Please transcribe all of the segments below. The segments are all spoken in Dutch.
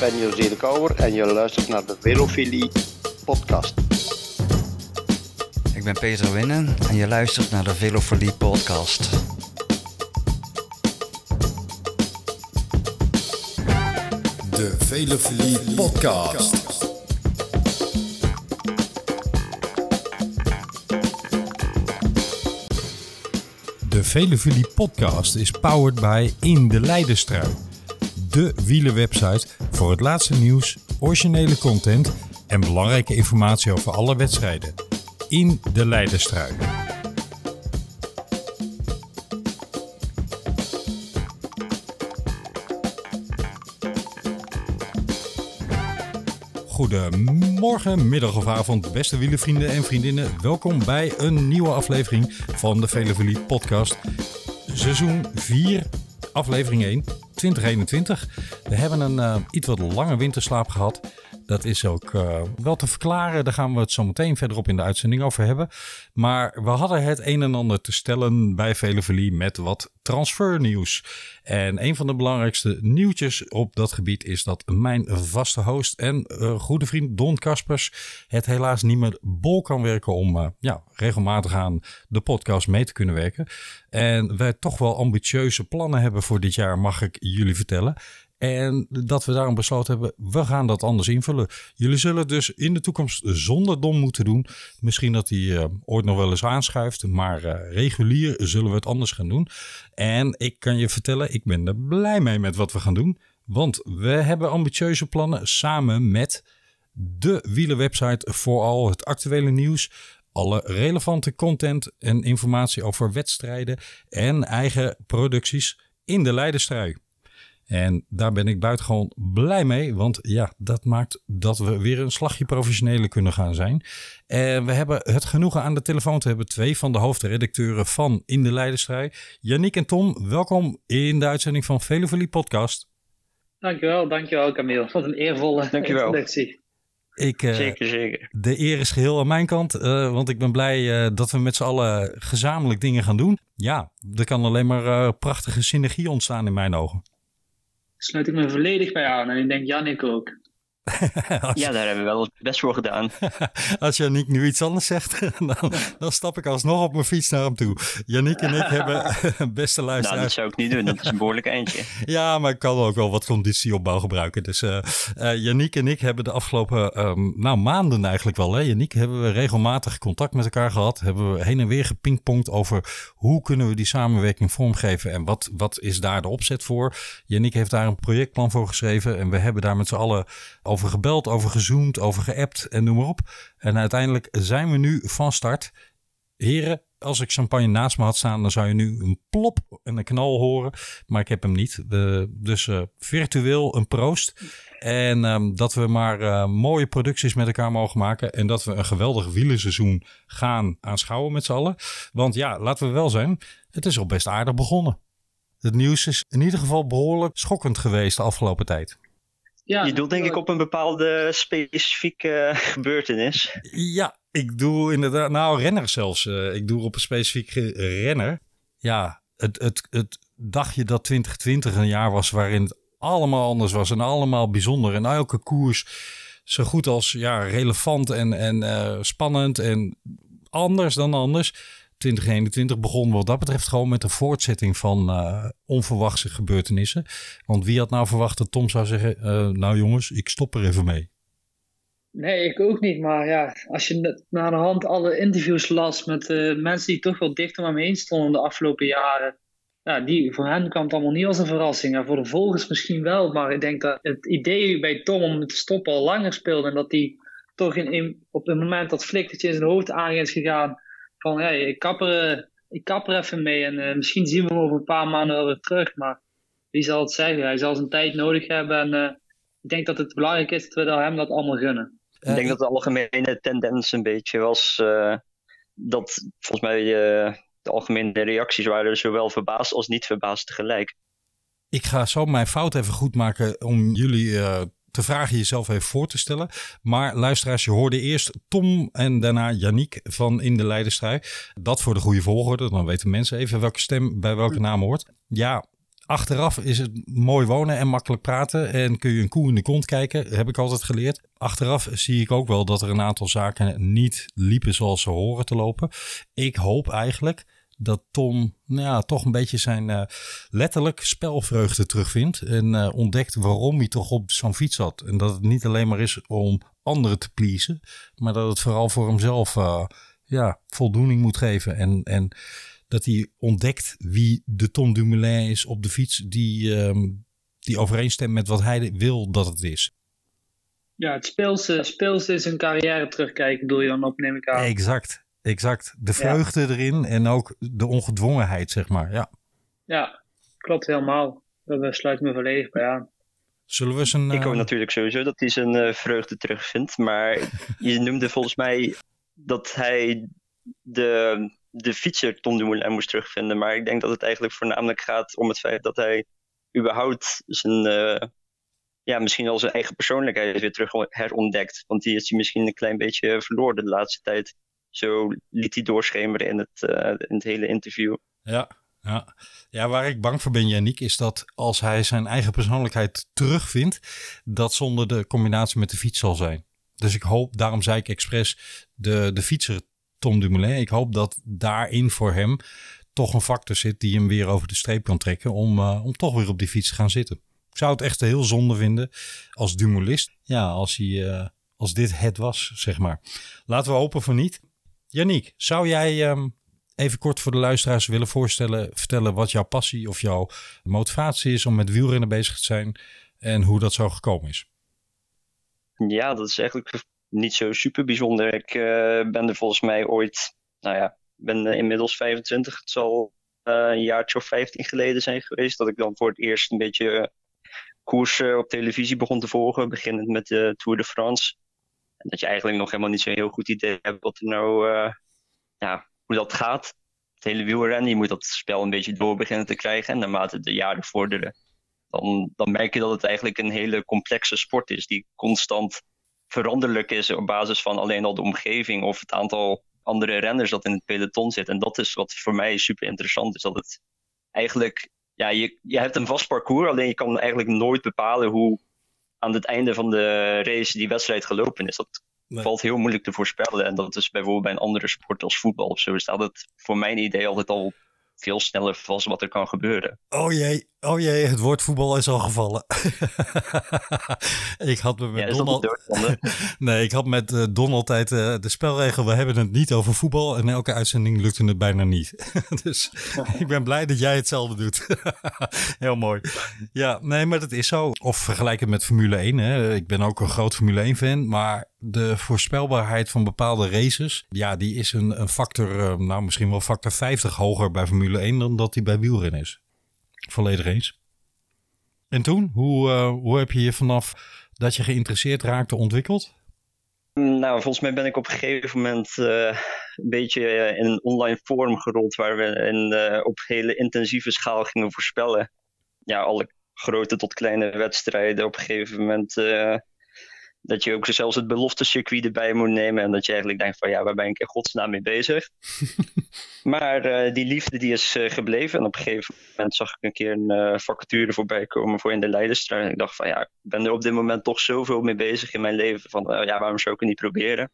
ben José de Kouwer en je luistert naar de Velofilie podcast. Ik ben Peter Winnen en je luistert naar de Velofilie podcast. De Velofilie podcast. De Velofilie podcast is powered by In de Leidenstrui. De wielerwebsite voor het laatste nieuws, originele content en belangrijke informatie over alle wedstrijden. In de Leidenstrui. Goedemorgen, middag of avond, beste wielervrienden en vriendinnen. Welkom bij een nieuwe aflevering van de Velofilie podcast. Seizoen 4, aflevering 1, 2021. We hebben een uh, iets wat lange winterslaap gehad. Dat is ook uh, wel te verklaren. Daar gaan we het zo meteen verderop in de uitzending over hebben. Maar we hadden het een en ander te stellen bij Velevelie met wat transfernieuws. En een van de belangrijkste nieuwtjes op dat gebied is dat mijn vaste host en uh, goede vriend Don Kaspers het helaas niet meer bol kan werken om ja, regelmatig aan de podcast mee te kunnen werken. En wij toch wel ambitieuze plannen hebben voor dit jaar, mag ik jullie vertellen. En dat we daarom besloten hebben, we gaan dat anders invullen. Jullie zullen dus in de toekomst zonder Dom moeten doen. Misschien dat hij uh, ooit nog wel eens aanschuift, maar uh, regulier zullen we het anders gaan doen. En ik kan je vertellen, ik ben er blij mee met wat we gaan doen. Want we hebben ambitieuze plannen samen met de wielerwebsite voor al het actuele nieuws. Alle relevante content en informatie over wedstrijden en eigen producties in de Leidenstrui. En daar ben ik buitengewoon blij mee, want ja, dat maakt dat we weer een slagje professioneler kunnen gaan zijn. En we hebben het genoegen aan de telefoon te hebben twee van de hoofdredacteuren van In de Leidenstrijd. Yannick en Tom, welkom in de uitzending van Velovolie Podcast. Dankjewel, dankjewel Camille. Wat een eervolle dankjewel. introductie. Ik, uh, zeker, zeker. De eer is geheel aan mijn kant, uh, want ik ben blij uh, dat we met z'n allen gezamenlijk dingen gaan doen. Ja, er kan alleen maar prachtige synergie ontstaan in mijn ogen sluit ik me volledig bij aan. En ik denk Jannik ook. ja, daar hebben we wel best voor gedaan. Als Yannick nu iets anders zegt, dan, dan stap ik alsnog op mijn fiets naar hem toe. Yannick en ik hebben beste luisteraars. Nou, dat zou ik niet doen. Dat is een behoorlijk eindje. ja, maar ik kan ook wel wat conditieopbouw gebruiken. Dus uh, uh, Yannick en ik hebben de afgelopen um, nou, maanden eigenlijk wel. Hè? Yannick hebben we regelmatig contact met elkaar gehad. Hebben we heen en weer gepingpongd over hoe kunnen we die samenwerking vormgeven. En wat, wat is daar de opzet voor. Yannick heeft daar een projectplan voor geschreven. En we hebben daar met z'n allen over gebeld, over gezoomd, over geappt en noem maar op. En uiteindelijk zijn we nu van start. Heren, als ik champagne naast me had staan, dan zou je nu een plop en een knal horen. Maar ik heb hem niet. Dus uh, virtueel een proost. En um, dat we maar uh, mooie producties met elkaar mogen maken. En dat we een geweldig wielerseizoen gaan aanschouwen met z'n allen. Want ja, laten we wel zijn, het is al best aardig begonnen. Het nieuws is in ieder geval behoorlijk schokkend geweest de afgelopen tijd. Ja, je doelt denk ik op een bepaalde specifieke gebeurtenis. Ja, ik doe inderdaad, nou renner zelfs. Uh, ik doe op een specifieke renner. Ja, het, het, het dagje dat 2020 een jaar was waarin het allemaal anders was en allemaal bijzonder. En elke koers zo goed als ja, relevant en, en uh, spannend en anders dan anders 2021 begon wat dat betreft gewoon met de voortzetting van uh, onverwachte gebeurtenissen. Want wie had nou verwacht dat Tom zou zeggen, uh, nou jongens, ik stop er even mee. Nee, ik ook niet. Maar ja, als je naar de hand alle interviews las met uh, mensen die toch wel dicht om me heen stonden de afgelopen jaren. Ja, die, voor hen kwam het allemaal niet als een verrassing. En voor de volgers misschien wel. Maar ik denk dat het idee bij Tom om te stoppen al langer speelde. En dat hij toch in, op het moment dat flikkertje in zijn hoofd aan is gegaan van hey, ik, kap er, ik kap er even mee en uh, misschien zien we hem over een paar maanden wel weer terug. Maar wie zal het zeggen? Hij zal zijn tijd nodig hebben en uh, ik denk dat het belangrijk is dat we hem dat allemaal gunnen. Ik denk dat de algemene tendens een beetje was uh, dat volgens mij de algemene reacties waren zowel verbaasd als niet verbaasd tegelijk. Ik ga zo mijn fout even goed maken om jullie te vragen jezelf even voor te stellen. Maar luisteraars, je hoorde eerst Tom en daarna Yannick van In de Leidenstrijd. Dat voor de goede volgorde, dan weten mensen even welke stem bij welke naam hoort. Ja, Achteraf is het mooi wonen en makkelijk praten en kun je een koe in de kont kijken, heb ik altijd geleerd. Achteraf zie ik ook wel dat er een aantal zaken niet liepen zoals ze horen te lopen. Ik hoop eigenlijk dat Tom nou ja, toch een beetje zijn uh, letterlijk spelvreugde terugvindt. En uh, ontdekt waarom hij toch op zo'n fiets zat. En dat het niet alleen maar is om anderen te pleasen, maar dat het vooral voor hemzelf uh, ja, voldoening moet geven. En, en dat hij ontdekt wie de Tom Dumoulin is op de fiets die, um, die overeenstemt met wat hij wil dat het is. Ja, het speelse, speelse is een carrière terugkijken, bedoel je dan op, neem ik aan. Exact, exact. De vreugde erin en ook de ongedwongenheid, zeg maar. Ja, ja klopt helemaal. Dat sluit me volledig bij aan. Zullen we zijn, Ik hoop natuurlijk sowieso dat hij zijn uh, vreugde terugvindt. Maar je noemde volgens mij dat hij de, de fietser Tom Dumoulin moest terugvinden. Maar ik denk dat het eigenlijk voornamelijk gaat om het feit dat hij überhaupt zijn, uh, ja, misschien al zijn eigen persoonlijkheid weer terug herontdekt. Want die is hij misschien een klein beetje verloren de laatste tijd. Zo liet hij doorschemeren in het, uh, in het hele interview. Ja, ja. ja, waar ik bang voor ben, Yannick, is dat als hij zijn eigen persoonlijkheid terugvindt, dat zonder de combinatie met de fiets zal zijn. Dus ik hoop, daarom zei ik expres de, de fietser Tom Dumoulin. Ik hoop dat daarin voor hem toch een factor zit die hem weer over de streep kan trekken om, uh, om toch weer op die fiets te gaan zitten. Ik zou het echt heel zonde vinden als Dumoulist. Ja, als, hij, uh, als dit het was, zeg maar. Laten we hopen voor niet. Yannick, zou jij um, even kort voor de luisteraars willen voorstellen, vertellen wat jouw passie of jouw motivatie is om met wielrennen bezig te zijn en hoe dat zo gekomen is? Ja, dat is eigenlijk niet zo super bijzonder. Ik uh, ben er volgens mij ooit, nou ja, ben inmiddels 25. Het zal uh, een jaartje of 15 geleden zijn geweest dat ik dan voor het eerst een beetje koersen op televisie begon te volgen, beginnend met de Tour de France. Dat je eigenlijk nog helemaal niet zo'n heel goed idee hebt wat er nou, ja, hoe dat gaat. Het hele wielrennen, je moet dat spel een beetje door beginnen te krijgen. En naarmate de jaren vorderen, dan, dan merk je dat het eigenlijk een hele complexe sport is, die constant veranderlijk is op basis van alleen al de omgeving of het aantal andere renners dat in het peloton zit. En dat is wat voor mij super interessant is. Dat het eigenlijk, ja, je, je hebt een vast parcours, alleen je kan eigenlijk nooit bepalen hoe aan het einde van de race die wedstrijd gelopen is. Dat nee. valt heel moeilijk te voorspellen. En dat is bijvoorbeeld bij een andere sport als voetbal of zo. Staat het voor mijn idee altijd al veel sneller vast wat er kan gebeuren. Oh jee, oh jee, het woord voetbal is al gevallen. ik had me met ja, Donald. nee, ik had met uh, Donald tijd uh, de spelregel. We hebben het niet over voetbal. En elke uitzending lukte het bijna niet. dus ik ben blij dat jij hetzelfde doet. Heel mooi. Ja, nee, maar dat is zo. Of vergelijk het met Formule 1. Hè. Ik ben ook een groot Formule 1 fan. Maar de voorspelbaarheid van bepaalde races, ja, die is een, een factor, uh, nou misschien wel factor 50 hoger bij Formule 1 dan dat die bij wielrennen is. Volledig eens. En toen, hoe, uh, hoe heb je je vanaf dat je geïnteresseerd raakte ontwikkeld? Nou, volgens mij ben ik op een gegeven moment uh, een beetje in een online forum gerold waar we in, op hele intensieve schaal gingen voorspellen. Ja, alle grote tot kleine wedstrijden. Op een gegeven moment dat je ook zelfs het beloftecircuit erbij moet nemen. En dat je eigenlijk denkt van ja, waar ben ik in godsnaam mee bezig? maar uh, die liefde die is uh, gebleven. En op een gegeven moment zag ik een keer een uh, vacature voorbij komen voor in de Leidenstraat. En ik dacht van ja, ik ben er op dit moment toch zoveel mee bezig in mijn leven. Van ja, waarom zou ik het niet proberen?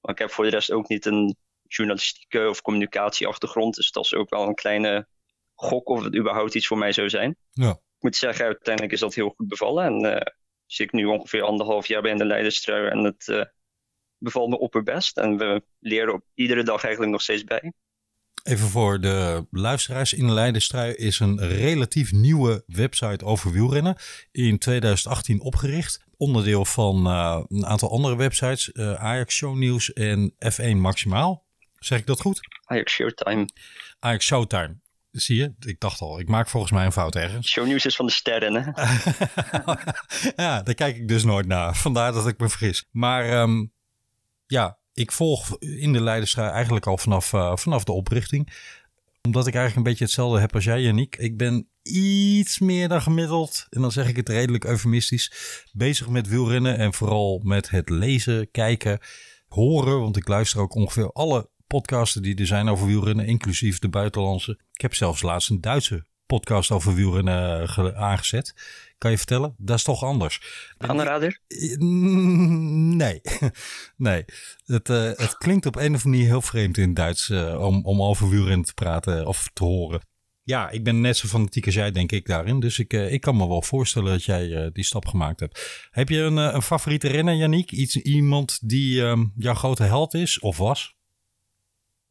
Maar ik heb voor de rest ook niet een journalistieke of communicatieachtergrond. Dus dat is ook wel een kleine gok of het überhaupt iets voor mij zou zijn. Ja. Ik moet zeggen, uiteindelijk is dat heel goed bevallen. En zit ik nu ongeveer anderhalf jaar bij de Leidenstrui en het uh, bevalt me opperbest. En we leren op iedere dag eigenlijk nog steeds bij. Even voor de luisteraars. In de Leidenstrui is een relatief nieuwe website over wielrennen. In 2018 opgericht. Onderdeel van uh, een aantal andere websites. Uh, Ajax Shownieuws en F1 Maximaal. Zeg ik dat goed? Ajax Showtime. Ajax Showtime. Zie je? Ik dacht al, ik maak volgens mij een fout ergens. Shownieuws is van de sterren, hè? ja, daar kijk ik dus nooit naar. Vandaar dat ik me vergis. Maar um, ja, ik volg in de Leidenstraat eigenlijk al vanaf, uh, vanaf de oprichting. Omdat ik eigenlijk een beetje hetzelfde heb als jij, Yannick. Ik ben iets meer dan gemiddeld, en dan zeg ik het redelijk eufemistisch, bezig met wielrennen. En vooral met het lezen, kijken, horen. Want ik luister ook ongeveer alle podcasten die er zijn over wielrennen, inclusief de buitenlandse. Ik heb zelfs laatst een Duitse podcast over wielrennen aangezet. Kan je vertellen? Dat is toch anders. Aanrader? Nee. nee. Het, uh, het klinkt op een of andere manier heel vreemd in het Duits om, om over wielrennen te praten of te horen. Ja, ik ben net zo fanatiek als jij, denk ik, daarin. Dus ik, ik kan me wel voorstellen dat jij die stap gemaakt hebt. Heb je een, een favoriete renner, Yannick? Iets, iemand die um, jouw grote held is of was?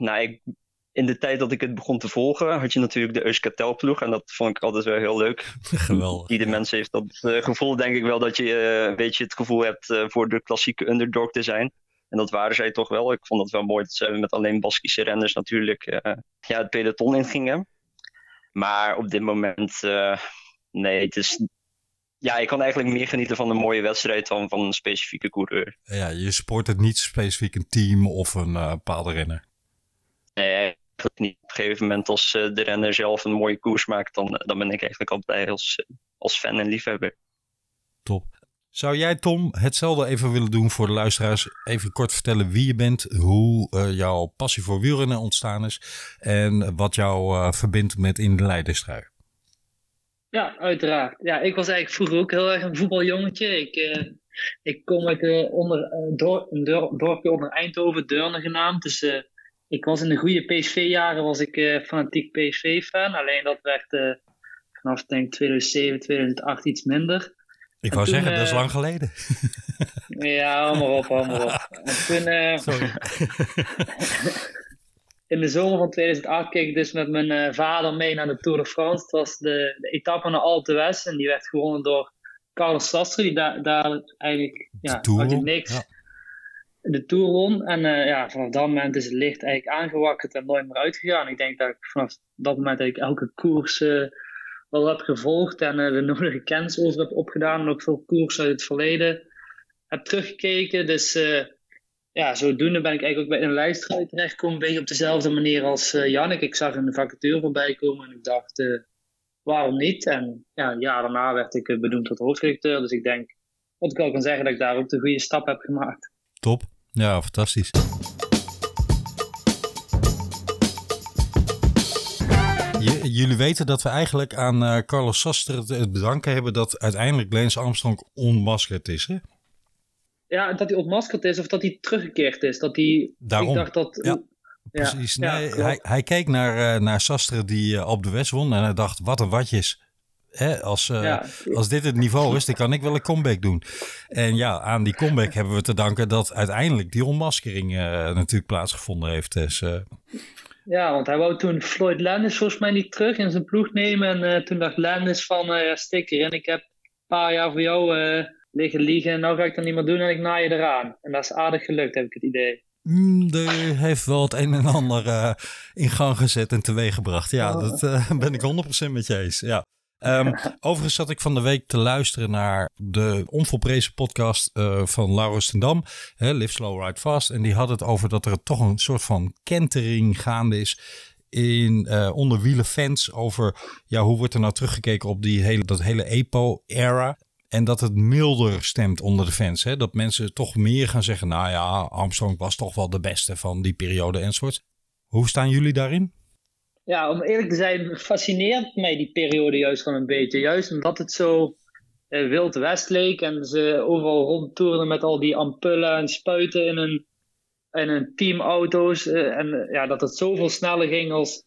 Nou, ik, in de tijd dat ik het begon te volgen, had je natuurlijk de Euskartel ploeg. En dat vond ik altijd wel heel leuk. Geweldig. Ieder mens heeft dat uh, gevoel, denk ik wel, dat je uh, een beetje het gevoel hebt uh, voor de klassieke underdog te zijn. En dat waren zij toch wel. Ik vond het wel mooi dat ze met alleen Baskische renners natuurlijk ja, het peloton ingingen. Maar op dit moment, nee, het is ja, ik kan eigenlijk meer genieten van een mooie wedstrijd dan van een specifieke coureur. Ja, je sport het niet specifiek een team of een bepaalde renner. Nee, niet. Op een gegeven moment als uh, de renner zelf een mooie koers maakt, dan, dan ben ik eigenlijk al blij als, als fan en liefhebber. Top. Zou jij, Tom, hetzelfde even willen doen voor de luisteraars? Even kort vertellen wie je bent, hoe uh, jouw passie voor wielrennen ontstaan is en wat jou uh, verbindt met in de Leidenstrui. Ja, uiteraard. Ja, ik was eigenlijk vroeger ook heel erg een voetbaljongetje. Ik, uh, ik kom uit uh, onder, uh, door, een dorpje onder Eindhoven, Deurne genaamd. Dus ik was in de goede PSV-jaren was ik fanatiek PSV-fan. Alleen dat werd vanaf denk 2007, 2008 iets minder. Ik wou zeggen, dat is lang geleden. ja, allemaal op, allemaal op. En toen, Sorry. in de zomer van 2008 keek ik dus met mijn vader mee naar de Tour de France. Het was de, de etappe naar Alpe West en die werd gewonnen door Carlos Sastre, die daar, daar eigenlijk ja, uit het niks ja. De Tour won. En uh, ja, vanaf dat moment is het licht eigenlijk aangewakkerd en nooit meer uitgegaan. Ik denk dat ik vanaf dat moment eigenlijk elke koers uh, wel heb gevolgd en de nodige kennis over heb opgedaan. En ook veel koers uit het verleden heb teruggekeken. Dus ja, zodoende ben ik eigenlijk ook bij een lijst terechtgekomen. Een beetje op dezelfde manier als Jannik. Ik zag een vacature voorbij komen en ik dacht, waarom niet? En ja, een jaar daarna werd ik benoemd tot hoofdredacteur. Dus ik denk dat ik wel kan zeggen dat ik daar ook de goede stap heb gemaakt. Top. Ja, fantastisch. jullie weten dat we eigenlijk aan Carlos Sastre het bedanken hebben dat uiteindelijk Lance Armstrong onmaskerd is, hè? Ja, dat hij ontmaskerd is of dat hij teruggekeerd is. Dat hij, Daarom. Ik dacht dat... Ja. Precies. Ja, nee, hij, hij keek naar, uh, naar Sastre die uh, op de West won en hij dacht, wat een watjes. Hè, als, uh, ja. als dit het niveau is, dan kan ik wel een comeback doen. En ja, aan die comeback hebben we te danken dat uiteindelijk die onmaskering natuurlijk plaatsgevonden heeft. Dus, ja, want hij wou toen Floyd Landis volgens mij niet terug in zijn ploeg nemen. En toen dacht Landis van, ja stik erin, ik heb een paar jaar voor jou liggen liegen en nou ga ik dat niet meer doen en ik naai je eraan. En dat is aardig gelukt, heb ik het idee. Mm, er heeft wel het een en ander uh, in gang gezet en teweeggebracht. Ja, oh. dat uh, ben ik 100% met je eens. Ja. Um, overigens zat ik van de week te luisteren naar de onvolprezen podcast uh, van Laurens ten Dam, hè, Live Slow Ride Fast. En die had het over dat er toch een soort van kentering gaande is in uh, onder wielenfans over ja, hoe wordt er nou teruggekeken op die hele, dat hele EPO-era. En dat het milder stemt onder de fans. Hè? Dat mensen toch meer gaan zeggen, nou ja, Armstrong was toch wel de beste van die periode enzovoort. Hoe staan jullie daarin? Ja, om eerlijk te zijn, fascineert mij die periode juist wel een beetje. Juist omdat het zo eh, wild west leek en ze overal rondtoerden met al die ampullen en spuiten in een, in een teamauto's. Eh, en ja, dat het zoveel sneller ging als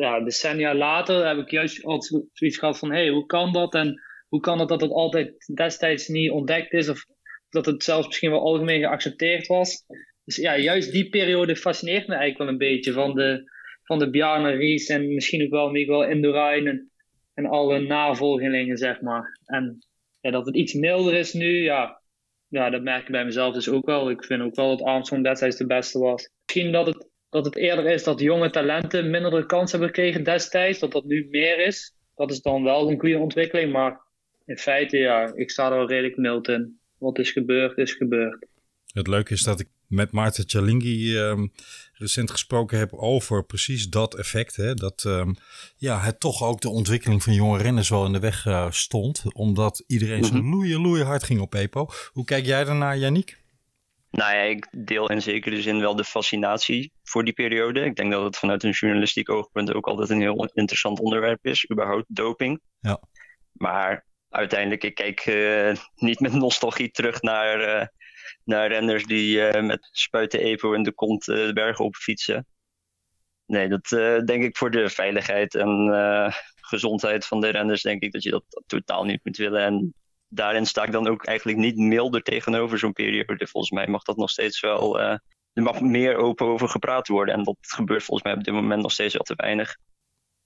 ja, decennia later, heb ik juist altijd zoiets gehad van, hé, hey, hoe kan dat? En hoe kan het dat het altijd destijds niet ontdekt is of dat het zelfs misschien wel algemeen geaccepteerd was. Dus ja, juist die periode fascineert me eigenlijk wel een beetje van de, van de Bjarne Ries en misschien ook wel Miguel Indurain en, en alle navolgelingen, zeg maar. En ja, dat het iets milder is nu, ja, ja, dat merk ik bij mezelf dus ook wel. Ik vind ook wel dat Armstrong destijds de beste was. Misschien dat het, dat het eerder is dat jonge talenten minder de kans hebben gekregen destijds, dat dat nu meer is. Dat is dan wel een goede ontwikkeling, maar in feite, ja, ik sta er wel redelijk mild in. Wat is gebeurd, is gebeurd. Het leuke is dat ik met Maarten Chalingi um, recent gesproken heb over precies dat effect. Hè? Dat um, ja, het toch ook de ontwikkeling van jonge renners wel in de weg uh, stond. Omdat iedereen zo loeien, loeien hard ging op EPO. Hoe kijk jij daarnaar, Yannick? Nou ja, ik deel in zekere zin wel de fascinatie. voor die periode. Ik denk dat het vanuit een journalistiek oogpunt ook altijd een heel interessant onderwerp is, überhaupt doping. Ja. Maar uiteindelijk, ik kijk uh, niet met nostalgie terug naar, uh, naar renners die uh, met spuiten EPO in de kont de bergen op fietsen. Nee, dat denk ik voor de veiligheid en gezondheid van de renners, denk ik dat je dat totaal niet moet willen. En daarin sta ik dan ook eigenlijk niet milder tegenover zo'n periode. Volgens mij mag dat nog steeds wel. Er mag meer open over gepraat worden. En dat gebeurt volgens mij op dit moment nog steeds wel te weinig.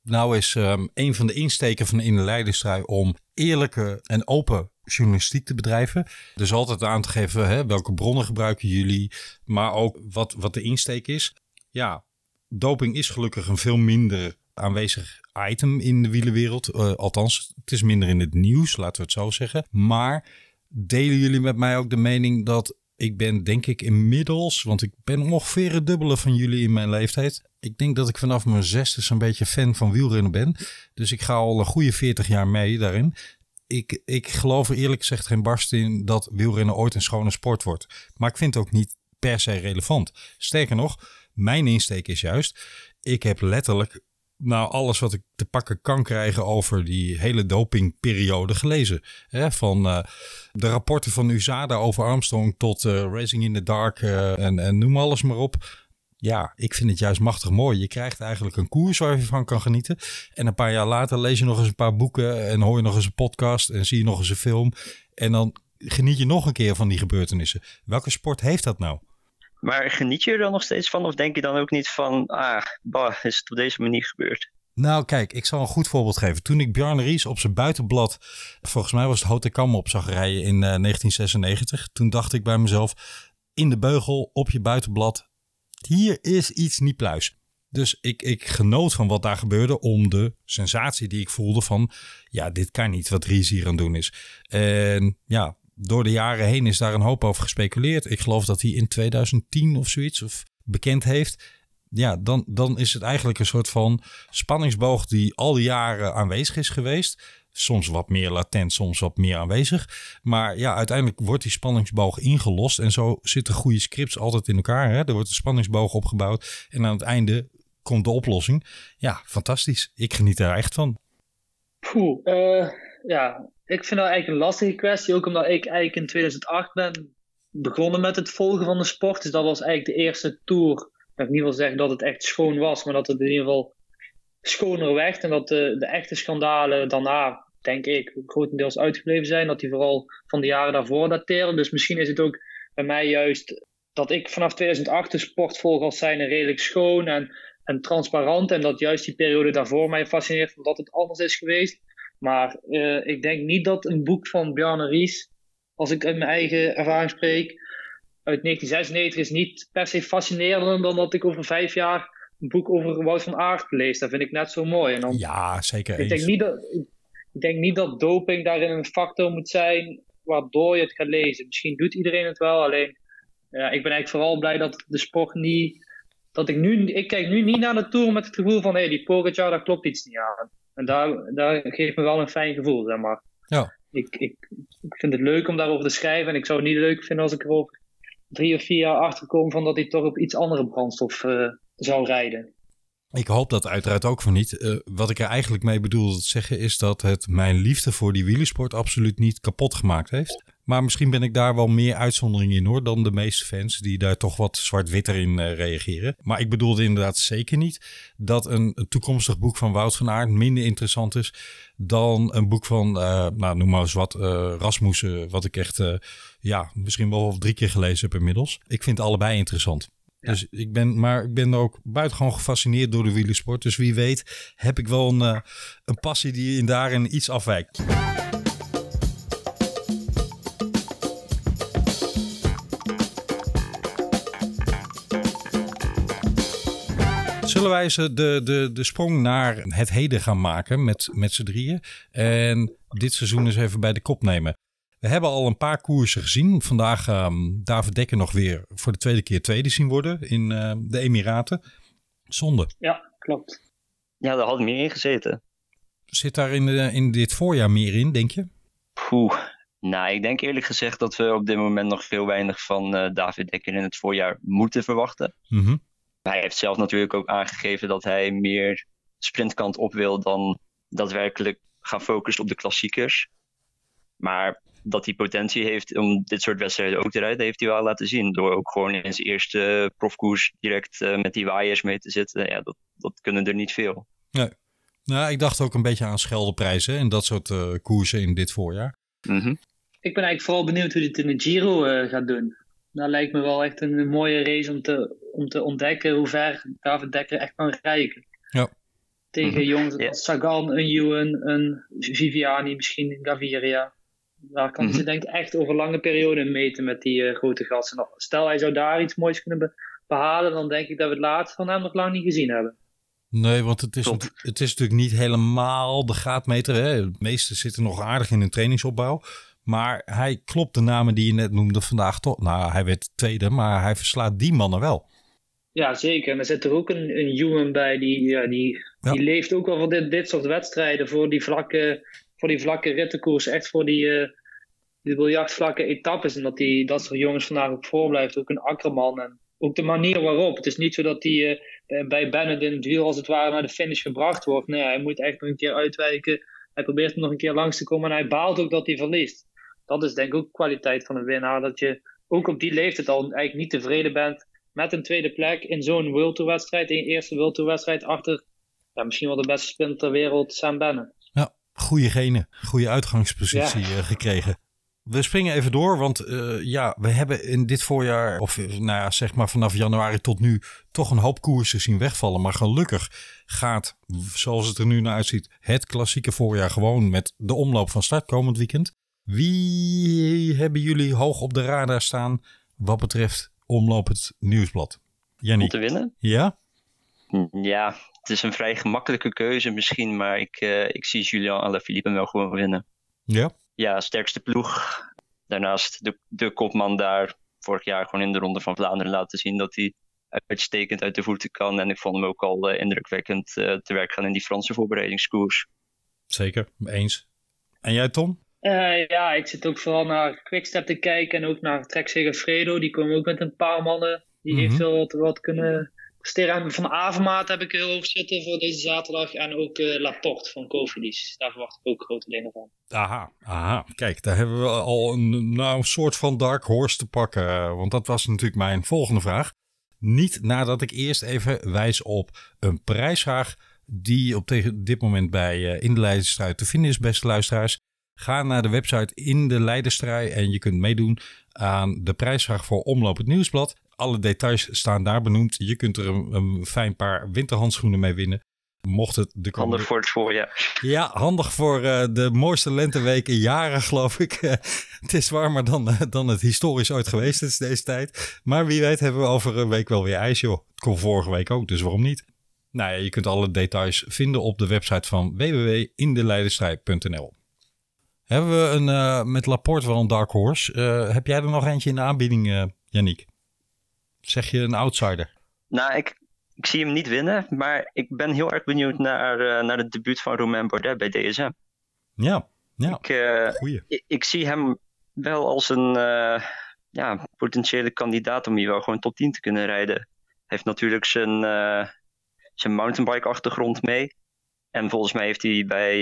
Nou is um, een van de insteken van In de Leidenstrui om eerlijke en open journalistiek te bedrijven. Dus altijd aan te geven hè, welke bronnen gebruiken jullie, maar ook wat, wat de insteek is. Ja, doping is gelukkig een veel minder aanwezig item in de wielenwereld. Uh, althans, het is minder in het nieuws, laten we het zo zeggen. Maar delen jullie met mij ook de mening dat ik ben denk ik inmiddels, want ik ben ongeveer het dubbele van jullie in mijn leeftijd. Ik denk dat ik vanaf mijn zesde zo'n beetje fan van wielrennen ben. Dus ik ga al een goede 40 jaar mee daarin. Ik, ik geloof er eerlijk gezegd geen barst in dat wielrennen ooit een schone sport wordt. Maar ik vind het ook niet per se relevant. Sterker nog, mijn insteek is juist, ik heb letterlijk nou alles wat ik te pakken kan krijgen over die hele dopingperiode gelezen. Hè? Van uh, de rapporten van USADA over Armstrong tot uh, Racing in the Dark uh, en, en noem alles maar op. Ja, ik vind het juist machtig mooi. Je krijgt eigenlijk een koers waar je van kan genieten. En een paar jaar later lees je nog eens een paar boeken en hoor je nog eens een podcast en zie je nog eens een film. En dan geniet je nog een keer van die gebeurtenissen. Welke sport heeft dat nou? Maar geniet je er dan nog steeds van? Of denk je dan ook niet van, ah, bah, is het op deze manier gebeurd? Nou, kijk, ik zal een goed voorbeeld geven. Toen ik Bjarne Ries op zijn buitenblad, volgens mij was het Hotel Kam op zag rijden in uh, 1996. Toen dacht ik bij mezelf, in de beugel, op je buitenblad, hier is iets niet pluis. Dus ik, ik genoot van wat daar gebeurde om de sensatie die ik voelde van, ja, dit kan niet wat Ries hier aan doen is. En ja, door de jaren heen is daar een hoop over gespeculeerd. Ik geloof dat hij in 2010 of zoiets of bekend heeft. Ja, dan, dan is het eigenlijk een soort van spanningsboog die al die jaren aanwezig is geweest. Soms wat meer latent, soms wat meer aanwezig. Maar ja, uiteindelijk wordt die spanningsboog ingelost. En zo zitten goede scripts altijd in elkaar. Hè? Er wordt een spanningsboog opgebouwd. En aan het einde komt de oplossing. Ja, fantastisch. Ik geniet daar echt van. Poeh, uh, ja, ik vind dat eigenlijk een lastige kwestie. Ook omdat ik eigenlijk in 2008 ben begonnen met het volgen van de sport. Dus dat was eigenlijk de eerste tour. Dat ik niet wil zeggen dat het echt schoon was, maar dat het in ieder geval schoner werd. En dat de, de echte schandalen daarna, denk ik, grotendeels uitgebleven zijn. Dat die vooral van de jaren daarvoor dateren. Dus misschien is het ook bij mij juist dat ik vanaf 2008 de sport volg als zijn redelijk schoon en, en transparant. En dat juist die periode daarvoor mij fascineert, omdat het anders is geweest. Maar uh, ik denk niet dat een boek van Bjarne Ries, als ik uit mijn eigen ervaring spreek, uit 1996 is niet per se fascinerender dan dat ik over vijf jaar een boek over Wout van Aert lees. Dat vind ik net zo mooi. En dan, ja, zeker. Ik denk, niet dat, ik denk niet dat doping daarin een factor moet zijn waardoor je het gaat lezen. Misschien doet iedereen het wel, alleen ja, ik ben eigenlijk vooral blij dat de sport niet. Dat ik nu, ik kijk nu niet naar de tour met het gevoel van hé, hey, die Pogacar, daar klopt iets niet aan. En daar, daar geeft me wel een fijn gevoel, zeg maar. Ja. Ik, ik, ik vind het leuk om daarover te schrijven. En ik zou het niet leuk vinden als ik er over drie of vier jaar achter kom van dat hij toch op iets andere brandstof uh, zou rijden. Ik hoop dat uiteraard ook van niet. Uh, wat ik er eigenlijk mee bedoel te zeggen is dat het mijn liefde voor die wielersport absoluut niet kapot gemaakt heeft. Maar misschien ben ik daar wel meer uitzondering in hoor dan de meeste fans die daar toch wat zwart-witter in uh, reageren. Maar ik bedoelde inderdaad zeker niet dat een, toekomstig boek van Wout van Aert minder interessant is dan een boek van, uh, nou noem maar eens wat, Rasmussen, wat ik echt ja, misschien wel drie keer gelezen heb inmiddels. Ik vind allebei interessant. Dus ik ben, maar ik ben ook buitengewoon gefascineerd door de wielersport. Dus wie weet heb ik wel een, uh, een passie die in daarin iets afwijkt. Zullen wij ze de, de, de sprong naar het heden gaan maken met, met z'n drieën. En dit seizoen eens even bij de kop nemen. We hebben al een paar koersen gezien. Vandaag um, David Dekker nog weer voor de tweede keer tweede zien worden in uh, de Emiraten. Zonde. Ja, klopt. Ja, daar had meer in gezeten. Zit daar in, de, in dit voorjaar meer in, denk je? Poeh. Nou, ik denk eerlijk gezegd dat we op dit moment nog heel weinig van uh, David Dekker in het voorjaar moeten verwachten. Mm -hmm. hij heeft zelf natuurlijk ook aangegeven dat hij meer sprintkant op wil dan daadwerkelijk gaan focussen op de klassiekers. Maar dat hij potentie heeft om dit soort wedstrijden ook te rijden, heeft hij wel laten zien. Door ook gewoon in zijn eerste profkoers direct uh, met die waaiers mee te zitten. Ja, dat, dat kunnen er niet veel. Nee. Nou, ik dacht ook een beetje aan scheldeprijzen en dat soort uh, koersen in dit voorjaar. Mm -hmm. Ik ben eigenlijk vooral benieuwd hoe hij het in de Giro uh, gaat doen. Dat lijkt me wel echt een, mooie race om te, om te ontdekken hoe ver David Dekker echt kan rijden. Ja. Tegen mm -hmm. jongens als yeah. Sagan, een Ewan, een Viviani, misschien Gaviria. Daar kan mm -hmm. ze denk ik echt over lange perioden meten met die uh, grote gasten. Stel hij zou daar iets moois kunnen be behalen, dan denk ik dat we het laatst van hem nog lang niet gezien hebben. Nee, want het is, het is natuurlijk niet helemaal de gaatmeter. Hè? De meesten zitten nog aardig in hun trainingsopbouw. Maar hij klopt de namen die je net noemde vandaag toch. Nou, hij werd tweede, maar hij verslaat die mannen wel. Ja, zeker. En er zit er ook een, een Ewan bij, die, ja, die, ja. die leeft ook wel voor dit, dit soort wedstrijden. Voor die vlakke, voor die vlakke rittenkoers. Echt voor die, uh, die biljartvlakke etappes. En dat die, dat soort jongens vandaag ook voorblijft. Ook een akkerman. En ook de manier waarop. Het is niet zo dat die uh, bij Bennett in het wiel als het ware naar de finish gebracht wordt. Nee, hij moet echt nog een keer uitwijken. Hij probeert nog een keer langs te komen. En hij baalt ook dat hij verliest dat is denk ik ook kwaliteit van een winnaar. Dat je ook op die leeftijd al eigenlijk niet tevreden bent met een tweede plek in zo'n World wedstrijd. In eerste World wedstrijd achter ja, misschien wel de beste sprinter ter wereld, Sam Bennett. Goede genen. Goede uitgangspositie ja. gekregen. We springen even door, want uh, ja, we hebben in dit voorjaar, of nou ja, zeg maar vanaf januari tot nu, toch een hoop koersen zien wegvallen. Maar gelukkig gaat, zoals het er nu naar uitziet, het klassieke voorjaar gewoon met de omloop van start komend weekend. Wie hebben jullie hoog op de radar staan wat betreft Omloop het Nieuwsblad? Jenny. Om te winnen? Ja? Ja, het is een vrij gemakkelijke keuze misschien, maar ik, uh, ik zie Julian Alaphilippe wel gewoon winnen. Ja? Ja, sterkste ploeg. Daarnaast de, de kopman daar vorig jaar gewoon in de Ronde van Vlaanderen laten zien dat hij uitstekend uit de voeten kan. En ik vond hem ook al uh, indrukwekkend uh, te werk gaan in die Franse voorbereidingskoers. Zeker, eens. En jij Tom? Uh, ja, ik zit ook vooral naar Quickstep te kijken en ook naar Trek Segafredo. Die komen ook met een paar mannen die mm -hmm. eventueel wat, wat kunnen presteren. Van Avermaat heb ik heel hoog zitten voor deze zaterdag. En ook uh, Laporte van Cofidis. Daar verwacht ik ook grote dingen van. Aha, aha. Kijk, daar hebben we al een, nou, soort van dark horse te pakken. Want dat was natuurlijk mijn volgende vraag. Niet nadat ik eerst even wijs op een prijsvraag die op tegen dit moment bij uh, In de Leidenstrijd te vinden is, beste luisteraars. Ga naar de website in de Leidenstrui en je kunt meedoen aan de prijsvraag voor Omloop het Nieuwsblad. Alle details staan daar benoemd. Je kunt er een, een fijn paar winterhandschoenen mee winnen. Mocht het de komende... Handig voor het voorjaar. Ja, handig voor uh, de mooiste lenteweken jaren, geloof ik. Uh, het is warmer dan, uh, dan het historisch ooit geweest is deze tijd. Maar wie weet hebben we over een week wel weer ijs, joh. Het kon vorige week ook, dus waarom niet? Nou ja, je kunt alle details vinden op de website van www.indeleidenstrijd.nl. Hebben we een, uh, met Laporte wel een dark horse. Heb jij er nog eentje in de aanbieding, Yannick? Zeg je een outsider? Nou, ik, ik zie hem niet winnen. Maar ik ben heel erg benieuwd naar, naar het debuut van Romain Bardet bij DSM. Ja, ja. Ik, Goeie. Ik, ik, zie hem wel als een ja, potentiële kandidaat om hier wel gewoon top 10 te kunnen rijden. Hij heeft natuurlijk zijn, zijn mountainbike achtergrond mee. En volgens mij heeft hij bij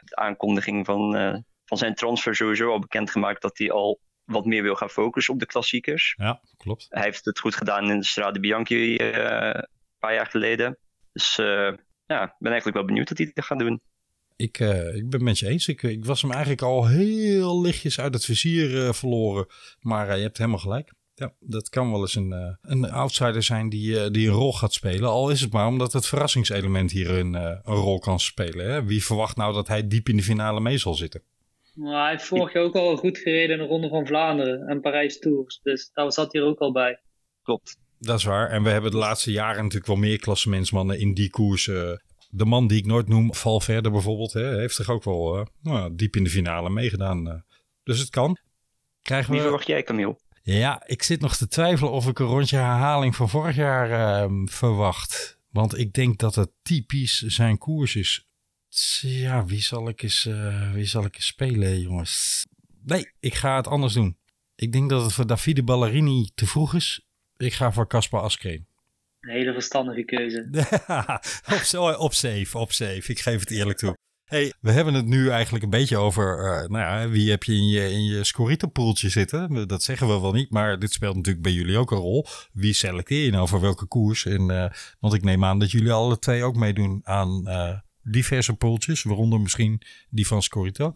de aankondiging van van zijn transfer sowieso al bekendgemaakt dat hij al wat meer wil gaan focussen op de klassiekers. Ja, klopt. Hij heeft het goed gedaan in de Strade Bianchi uh, een paar jaar geleden. Dus uh, ja, ik ben eigenlijk wel benieuwd wat hij gaat doen. Ik, uh, ik ben het met je eens. Ik, ik, was hem eigenlijk al heel lichtjes uit het vizier verloren. Maar je hebt helemaal gelijk. Ja, dat kan wel eens een, een outsider zijn die, die een rol gaat spelen. Al is het maar omdat het verrassingselement hier een, een rol kan spelen. Hè? Wie verwacht nou dat hij diep in de finale mee zal zitten? Maar hij heeft vorig jaar ook al goed gereden in de Ronde van Vlaanderen en Parijs Tours. Dus daar zat hij er ook al bij. Klopt. Dat is waar. En we hebben de laatste jaren natuurlijk wel meer klassementsmannen in die koers. de man die ik nooit noem, Valverde bijvoorbeeld, hè, heeft zich ook wel uh, nou, diep in de finale meegedaan. Uh. Dus het kan. Krijgen we... Wie verwacht jij, Camille? Ja, ik zit nog te twijfelen of ik een rondje herhaling van vorig jaar uh, verwacht. Want ik denk dat het typisch zijn koers is. Ja, wie zal ik eens, uh, wie zal ik eens spelen, jongens? Nee, ik ga het anders doen. Ik denk dat het voor Davide Ballerini te vroeg is. Ik ga voor Caspar Askreen. Een hele verstandige keuze. op, op safe, op safe. Ik geef het eerlijk toe. Hey, we hebben het nu eigenlijk een beetje over, uh, nou ja, wie heb je in je, in je Scorito-poeltje zitten? Dat zeggen we wel niet, maar dit speelt natuurlijk bij jullie ook een rol. Wie selecteer je nou voor welke koers? En, uh, want ik neem aan dat jullie alle twee ook meedoen aan uh, diverse poeltjes, waaronder misschien die van Scorito.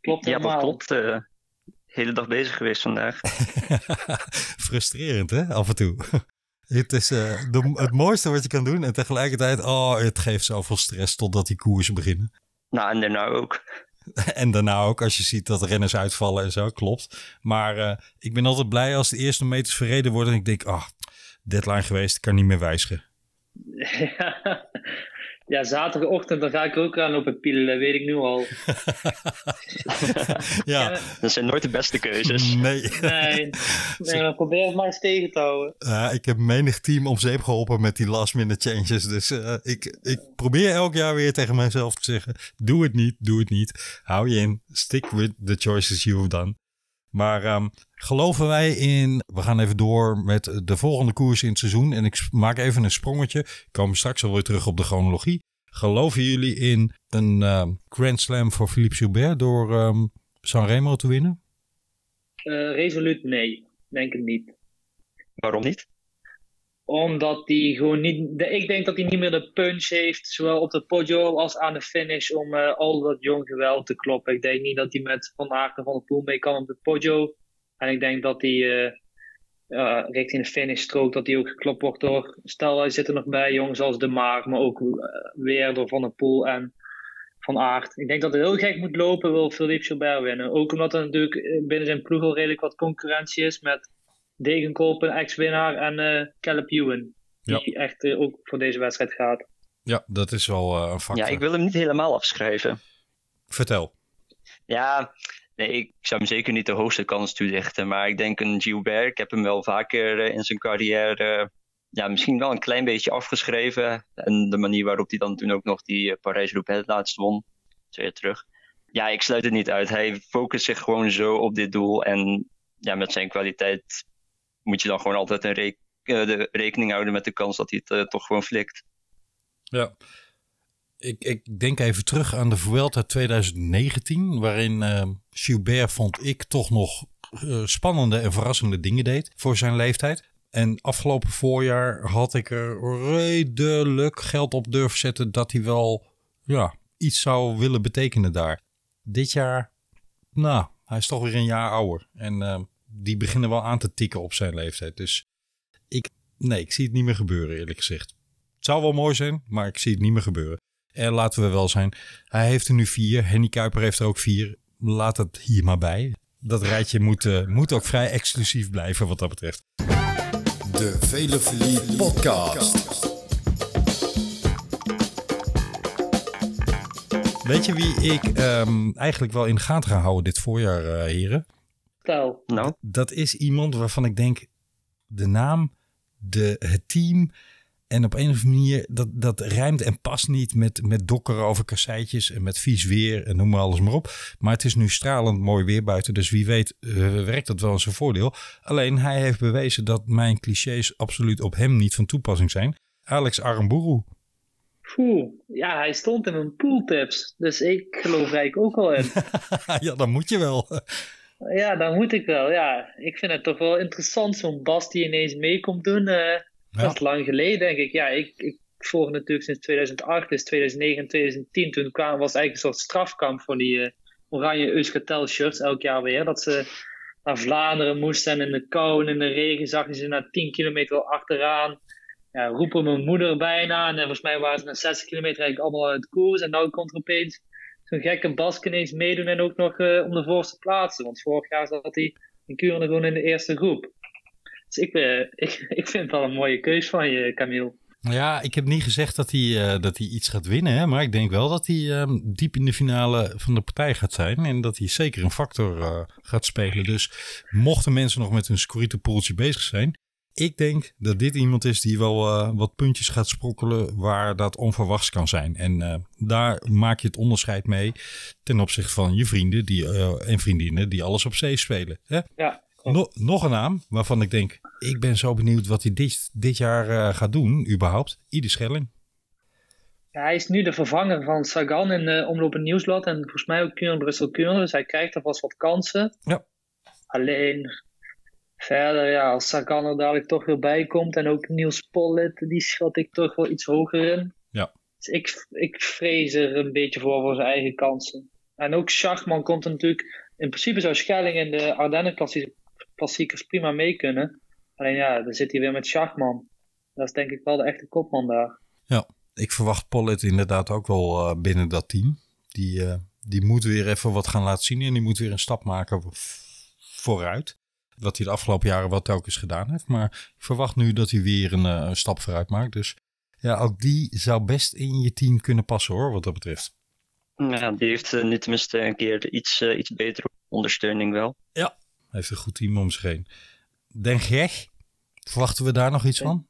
Klopt Ja, dat klopt. De hele dag bezig geweest vandaag. Frustrerend, hè, af en toe. Het is de, het mooiste wat je kan doen en tegelijkertijd, oh, het geeft zoveel stress totdat die koersen beginnen. Nou, en daarna ook. En daarna ook, als je ziet dat renners uitvallen en zo, klopt. Maar uh, ik ben altijd blij als de eerste meters verreden worden en ik denk, ah, oh, deadline geweest, kan niet meer wijzigen. Ja, ja, zaterdagochtend dan ga ik ook aan lopen pielen, dat weet ik nu al. ja. Dat zijn nooit de beste keuzes. Nee. Nee, nee dan probeer het maar eens tegen te houden. Uh, ik heb menig team om zeep geholpen met die last minute changes. Dus uh, ik, ik probeer elk jaar weer tegen mezelf te zeggen, doe het niet, doe het niet. Hou je in, stick with the choices you've done. Maar um, geloven wij in. We gaan even door met de volgende koers in het seizoen. En ik maak even een sprongetje. Ik kom straks alweer terug op de chronologie. Geloven jullie in een um, Grand Slam voor Philippe Gilbert door um, Sanremo te winnen? Uh, resoluut nee, denk ik niet. Waarom niet? Omdat hij gewoon niet. De, ik denk dat hij niet meer de punch heeft, zowel op de podio als aan de finish, om uh, al dat jong geweld te kloppen. Ik denk niet dat hij met Van Aert en Van der Poel mee kan op de podio. En ik denk dat hij uh, uh, richting de finish strook, dat hij ook geklopt wordt door. Stel, hij zit er nog bij jongens als De Maar, maar ook weer door Van der Poel en Van Aert. Ik denk dat het heel gek moet lopen, wil Philippe Gilbert winnen. Ook omdat er natuurlijk binnen zijn ploeg al redelijk wat concurrentie is met Degenkolb, een ex-winnaar, en uh, Caleb Ewan. Die ja. echt uh, ook voor deze wedstrijd gaat. Ja, dat is wel uh, een factor. Ja, ik wil hem niet helemaal afschrijven. Vertel. Ja, nee, ik zou hem zeker niet de hoogste kans toedichten. Maar ik denk een Gilbert, ik heb hem wel vaker in zijn carrière ja, misschien wel een klein beetje afgeschreven. En de manier waarop hij dan toen ook nog die Parijs-Roubaix het laatst won. Zo je terug. Ja, ik sluit het niet uit. Hij focust zich gewoon zo op dit doel. En ja, met zijn kwaliteit moet je dan gewoon altijd een re uh, de rekening houden met de kans dat hij het uh, toch gewoon flikt. Ja, ik, ik denk even terug aan de Vuelta 2019, waarin uh, vond ik toch nog spannende en verrassende dingen deed voor zijn leeftijd. En afgelopen voorjaar had ik er redelijk geld op durven zetten dat hij wel ja, iets zou willen betekenen daar. Dit jaar, nou, hij is toch weer een jaar ouder. En die beginnen wel aan te tikken op zijn leeftijd. Dus ik, nee, ik zie het niet meer gebeuren, eerlijk gezegd. Het zou wel mooi zijn, maar ik zie het niet meer gebeuren. En laten we wel zijn, hij heeft er nu vier. Henny Kuiper heeft er ook vier. Laat het hier maar bij. Dat rijtje moet, uh, moet ook vrij exclusief blijven wat dat betreft. De Velofilie Podcast. Weet je wie ik um, eigenlijk wel in de gaten ga houden dit voorjaar, uh, heren? Nou. Dat is iemand waarvan ik denk, de naam, de, het team en op een of andere manier, dat, dat rijmt en past niet met, met dokkeren over kasseitjes en met vies weer en noem maar alles maar op. Maar het is nu stralend mooi weer buiten, dus wie weet uh, werkt dat wel in zijn voordeel. Alleen hij heeft bewezen dat mijn clichés absoluut op hem niet van toepassing zijn. Alex Aramburu. Oeh, ja, hij stond in mijn pooltips, dus ik geloof eigenlijk ook al in. ja, dan moet je wel. Ja, dan moet ik wel. Ja, ik vind het toch wel interessant, zo'n Bas die ineens mee komt doen. Uh, ja. Dat is lang geleden, denk ik. Ja, ik, ik volg natuurlijk sinds 2008, dus 2009 en 2010. Toen kwam, was het eigenlijk een soort strafkamp voor die uh, oranje Euskaltel shirts elk jaar weer. Dat ze naar Vlaanderen moesten en in de kou en in de regen zag je ze na 10 kilometer achteraan. Ja, roepen mijn moeder bijna. En volgens mij waren ze na 60 kilometer eigenlijk allemaal uit koers. En nu komt er opeens zo'n gekke Bask ineens meedoen en ook nog uh, om de voorste plaatsen. Want vorig jaar zat hij in Kuren gewoon in de eerste groep. Dus ik, uh, ik, vind het wel een mooie keus van je, Camille. Ja, ik heb niet gezegd dat hij, uh, dat hij iets gaat winnen. Hè, maar ik denk wel dat hij uh, diep in de finale van de partij gaat zijn. En dat hij zeker een factor gaat spelen. Dus mochten mensen nog met een scorito poeltje bezig zijn. Ik denk dat dit iemand is die wel uh, wat puntjes gaat sprokkelen waar dat onverwachts kan zijn. En uh, daar maak je het onderscheid mee ten opzichte van je vrienden die, uh, en vriendinnen die alles op zee spelen. Hè? Ja, nog een naam waarvan ik denk, ik ben zo benieuwd wat hij dit, dit jaar gaat doen, überhaupt. Ieder Schelling. Ja, hij is nu de vervanger van Sagan in de omloop nieuwsblad en volgens mij ook Kuurne Brussel Kuurne, dus hij krijgt alvast wat kansen. Ja. Alleen verder, ja, als Sagan er dadelijk toch weer bij komt en ook Niels Pollitt, die schat ik toch wel iets hoger in. Ja. Dus ik, ik vrees er een beetje voor voor zijn eigen kansen. En ook Schachman komt er natuurlijk, in principe zou Schelling in de Ardennen klassiekers prima mee kunnen. Alleen ja, dan zit hij weer met Schachman. Dat is denk ik wel de echte kopman daar. Ja, ik verwacht Pollitt inderdaad ook wel uh, binnen dat team. Die, uh, die moet weer even wat gaan laten zien en die moet weer een stap maken vooruit. Wat hij de afgelopen jaren wat telkens gedaan heeft. Maar ik verwacht nu dat hij weer een, uh, een stap vooruit maakt. Dus ja, ook die zou best in je team kunnen passen hoor, wat dat betreft. Ja, die heeft uh, nu tenminste een keer iets, uh, iets betere ondersteuning wel. Ja, heeft een goed team om zich heen. Den Greg, verwachten we daar nog iets van?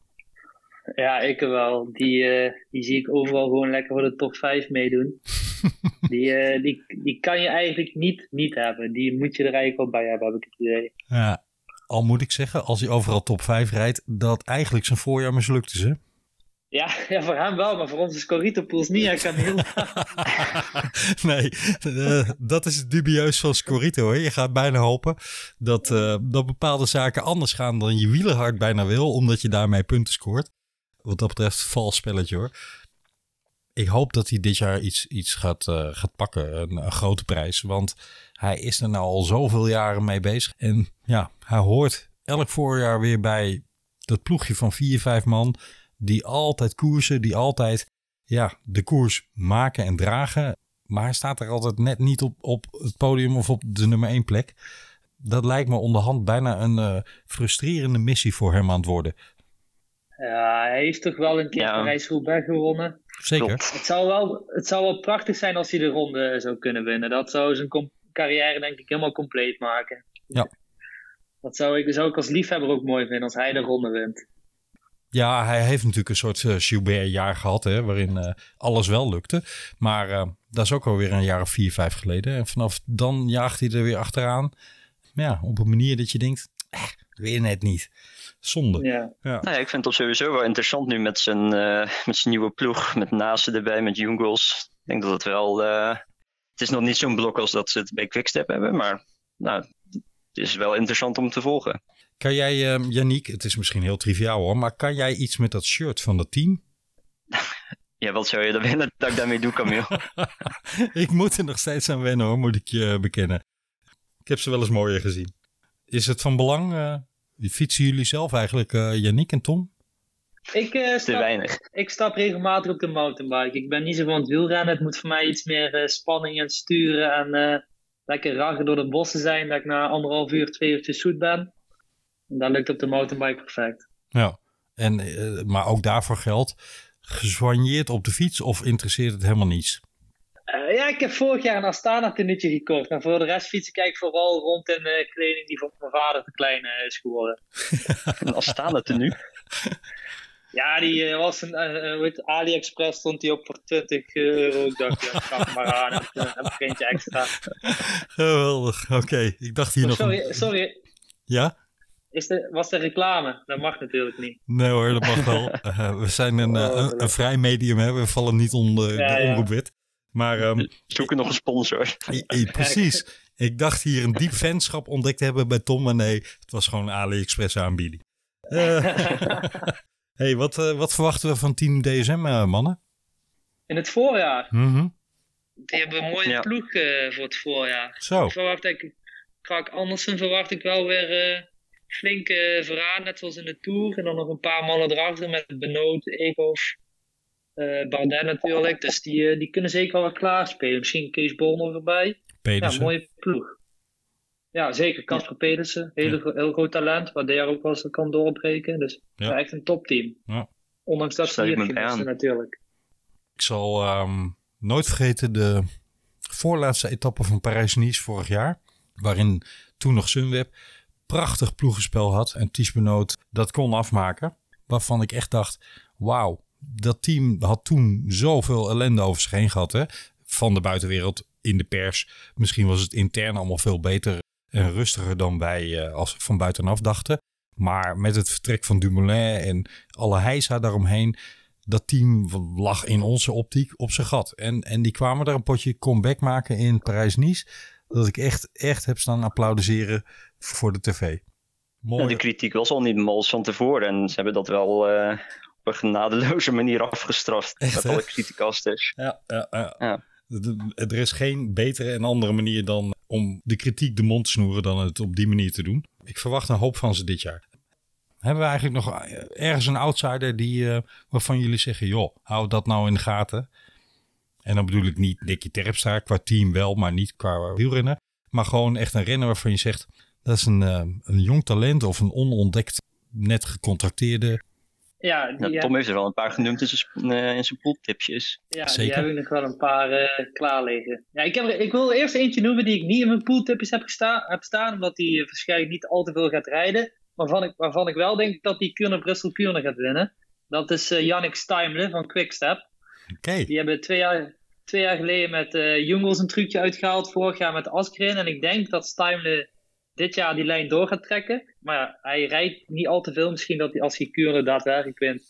Ja, ik wel. Die, uh, die zie ik overal gewoon lekker voor de top 5 meedoen. Die, die, die kan je eigenlijk niet niet hebben. Die moet je er eigenlijk wel bij hebben, heb ik het idee. Ja, al moet ik zeggen, als hij overal top 5 rijdt, dat eigenlijk zijn voorjaar mislukt is, hè? Ja, ja, voor hem wel, maar voor ons is Corito Pools niet. Hij kan heel. nee, uh, dat is dubieus van Scorito. Hè? Je gaat bijna hopen dat, uh, dat bepaalde zaken anders gaan dan je wielerhard bijna wil, omdat je daarmee punten scoort. Wat dat betreft, vals spelletje hoor. Ik hoop dat hij dit jaar iets, iets gaat, uh, gaat pakken, een, een grote prijs. Want hij is er nou al zoveel jaren mee bezig. En ja, hij hoort elk voorjaar weer bij dat ploegje van vier, vijf man die altijd koersen, die altijd ja, de koers maken en dragen. Maar hij staat er altijd net niet op, op het podium of op de nummer 1 plek. Dat lijkt me onderhand bijna een uh, frustrerende missie voor hem aan het worden. Ja, hij heeft toch wel een keer ja. Parijs-Roubaix gewonnen. Zeker. Het zou, wel, het zou wel prachtig zijn als hij de ronde zou kunnen winnen. Dat zou zijn carrière denk ik helemaal compleet maken. Ja. Dat zou ik, zou ik als liefhebber ook mooi vinden als hij de ronde wint. Ja, hij heeft natuurlijk een soort uh, Gilbert-jaar gehad, hè, waarin uh, alles wel lukte. Maar uh, dat is ook alweer een jaar of vier, vijf geleden. En vanaf dan jaagt hij er weer achteraan. Ja, op een manier dat je denkt, eh, weer net niet. Zonde. Ja. Ja. Nou ja, ik vind het sowieso wel interessant nu met zijn, met zijn nieuwe ploeg. Met Nase erbij, met Jungles. Ik denk dat het wel... het is nog niet zo'n blok als dat ze het bij Quickstep hebben. Maar nou, het is wel interessant om te volgen. Kan jij, uh, Yannick, het is misschien heel triviaal hoor, maar kan jij iets met dat shirt van dat team? Ja, wat zou je dan willen dat ik daarmee doe, Camille? ik moet er nog steeds aan wennen hoor, moet ik je bekennen. Ik heb ze wel eens mooier gezien. Is het van belang? Uh, fietsen jullie zelf eigenlijk, uh, Yannick en Tom? Ik, uh, Te weinig. Ik stap regelmatig op de mountainbike. Ik ben niet zo van het wielrennen. Het moet voor mij iets meer spanning en sturen en lekker raggen door de bossen zijn. Dat ik na anderhalf uur, twee uurtjes zoet ben. Dat lukt op de mountainbike perfect. Ja, en, uh, maar ook daarvoor geldt, gesoigneerd op de fiets of interesseert het helemaal niets? Uh, ja, ik heb vorig jaar een Astana tenuutje gekocht. En voor de rest fiets ik eigenlijk vooral rond in uh, kleding die voor mijn vader te klein is geworden. een Astana tenue? Ja, die was een, weet, AliExpress stond die op voor 20 euro. Ik dacht, ja, ga maar aan, heb, heb ik eentje extra. Geweldig, oké. Okay. Ik dacht hier oh, nog... Sorry, een... sorry. Ja? Is de, was de reclame? Dat mag natuurlijk niet. Nee hoor, dat mag wel. uh, we zijn een, een, een, vrij medium, hè? we vallen niet onder ja, de omroepwet. Maar, um, Zoeken nog een sponsor. precies. Ik dacht hier een diep fanschap ontdekt te hebben bij Tom, maar nee, het was gewoon een AliExpress aanbieding. Uh, hey, wat, wat verwachten we van Team DSM, mannen? In het voorjaar? Mm -hmm. Die hebben een mooie ja. ploeg voor het voorjaar. Zo. Ik verwacht ik, Krak Andersen verwacht ik wel weer flink uh, vooraan, net zoals in de Tour. En dan nog een paar mannen erachter met Benoot, Eekhoff, uh, Bardet natuurlijk. Dus die, uh, die kunnen zeker wel wat klaarspelen. Misschien Kees Bol nog erbij. Pedersen. Ja, mooie ploeg. Ja, zeker. Casper ja. Pedersen. Heel, ja. heel groot talent. Waar daar ook wel eens kan doorbreken. Dus ja. echt een topteam. Ja. Ondanks dat ze hier natuurlijk. Ik zal um, nooit vergeten de voorlaatste etappe van Parijs-Nice vorig jaar. Waarin toen nog Sunweb prachtig ploegenspel had en Ties Benoot dat kon afmaken. Waarvan ik echt dacht, wauw, dat team had toen zoveel ellende over zich heen gehad. Hè? Van de buitenwereld in de pers. Misschien was het intern allemaal veel beter en rustiger dan wij als van buitenaf dachten. Maar met het vertrek van Dumoulin en alle heisa daaromheen, dat team lag in onze optiek op zijn gat. En, en die kwamen daar een potje comeback maken in Parijs-Nice. Dat ik echt, echt heb staan applaudisseren voor de tv. Mooi. de kritiek was al niet mals van tevoren. En ze hebben dat wel uh, op een genadeloze manier afgestraft. Echt, met alle criticasters. Ja, ja, ja. ja. Er is geen betere en andere manier dan om de kritiek de mond te snoeren dan het op die manier te doen. Ik verwacht een hoop van ze dit jaar. Hebben we eigenlijk nog ergens een outsider die, uh, waarvan jullie zeggen, joh, hou dat nou in de gaten. En dan bedoel ik niet Nicky Terpstra, qua team wel, maar niet qua wielrennen. Maar gewoon echt een renner waarvan je zegt, dat is een, uh, een jong talent of een onontdekt, net gecontracteerde. Ja, die, Tom heeft er wel een paar genoemd in zijn, uh, in zijn pooltipjes. Ja, Zeker? die heb ik nog wel een paar uh, klaar liggen. Ja, ik, heb ik wil eerst eentje noemen die ik niet in mijn pooltipjes heb, gestaan, heb staan, omdat die waarschijnlijk niet al te veel gaat rijden waarvan ik, waarvan ik wel denk dat die Kuurne Brussel Kuurne gaat winnen. Dat is uh, Yannick Steimle van Quickstep. Okay. Die hebben twee jaar, twee jaar geleden met uh, Jungels een trucje uitgehaald. Vorig jaar met Askren. En ik denk dat Steimle dit jaar die lijn door gaat trekken. Maar hij rijdt niet al te veel. Misschien dat hij als hij Kuurne daadwerkelijk wint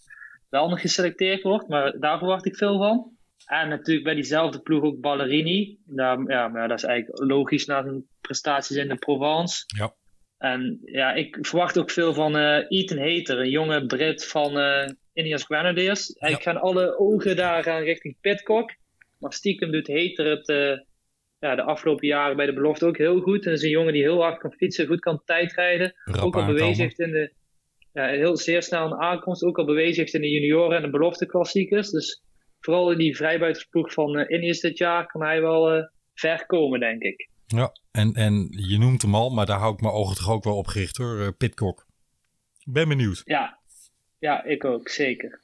wel nog geselecteerd wordt. Maar daar verwacht ik veel van. En natuurlijk bij diezelfde ploeg ook Ballerini. Daar, ja, maar dat is eigenlijk logisch na zijn prestaties in de Provence. Ja. En ja, ik verwacht ook veel van uh, Ethan Hater, een jonge Brit van uh, Indians Grenadiers. Ja. gaan alle ogen daar gaan richting Pitcock. Maar stiekem doet Hater het uh, ja, de afgelopen jaren bij de belofte ook heel goed. En is een jongen die heel hard kan fietsen, goed kan tijdrijden. Rap ook al bewezen heeft in de ja, heel zeer snel een aankomst. Ook al bewezen heeft in de junioren en de belofte klassiekers. Dus vooral in die vrijbuitersploeg van uh, Indians dit jaar kan hij wel ver komen, denk ik. Ja, en, en je noemt hem al, maar daar hou ik mijn ogen toch ook wel op gericht hoor, uh, Pitcock. Ben benieuwd. Ja. ja, ik ook, zeker.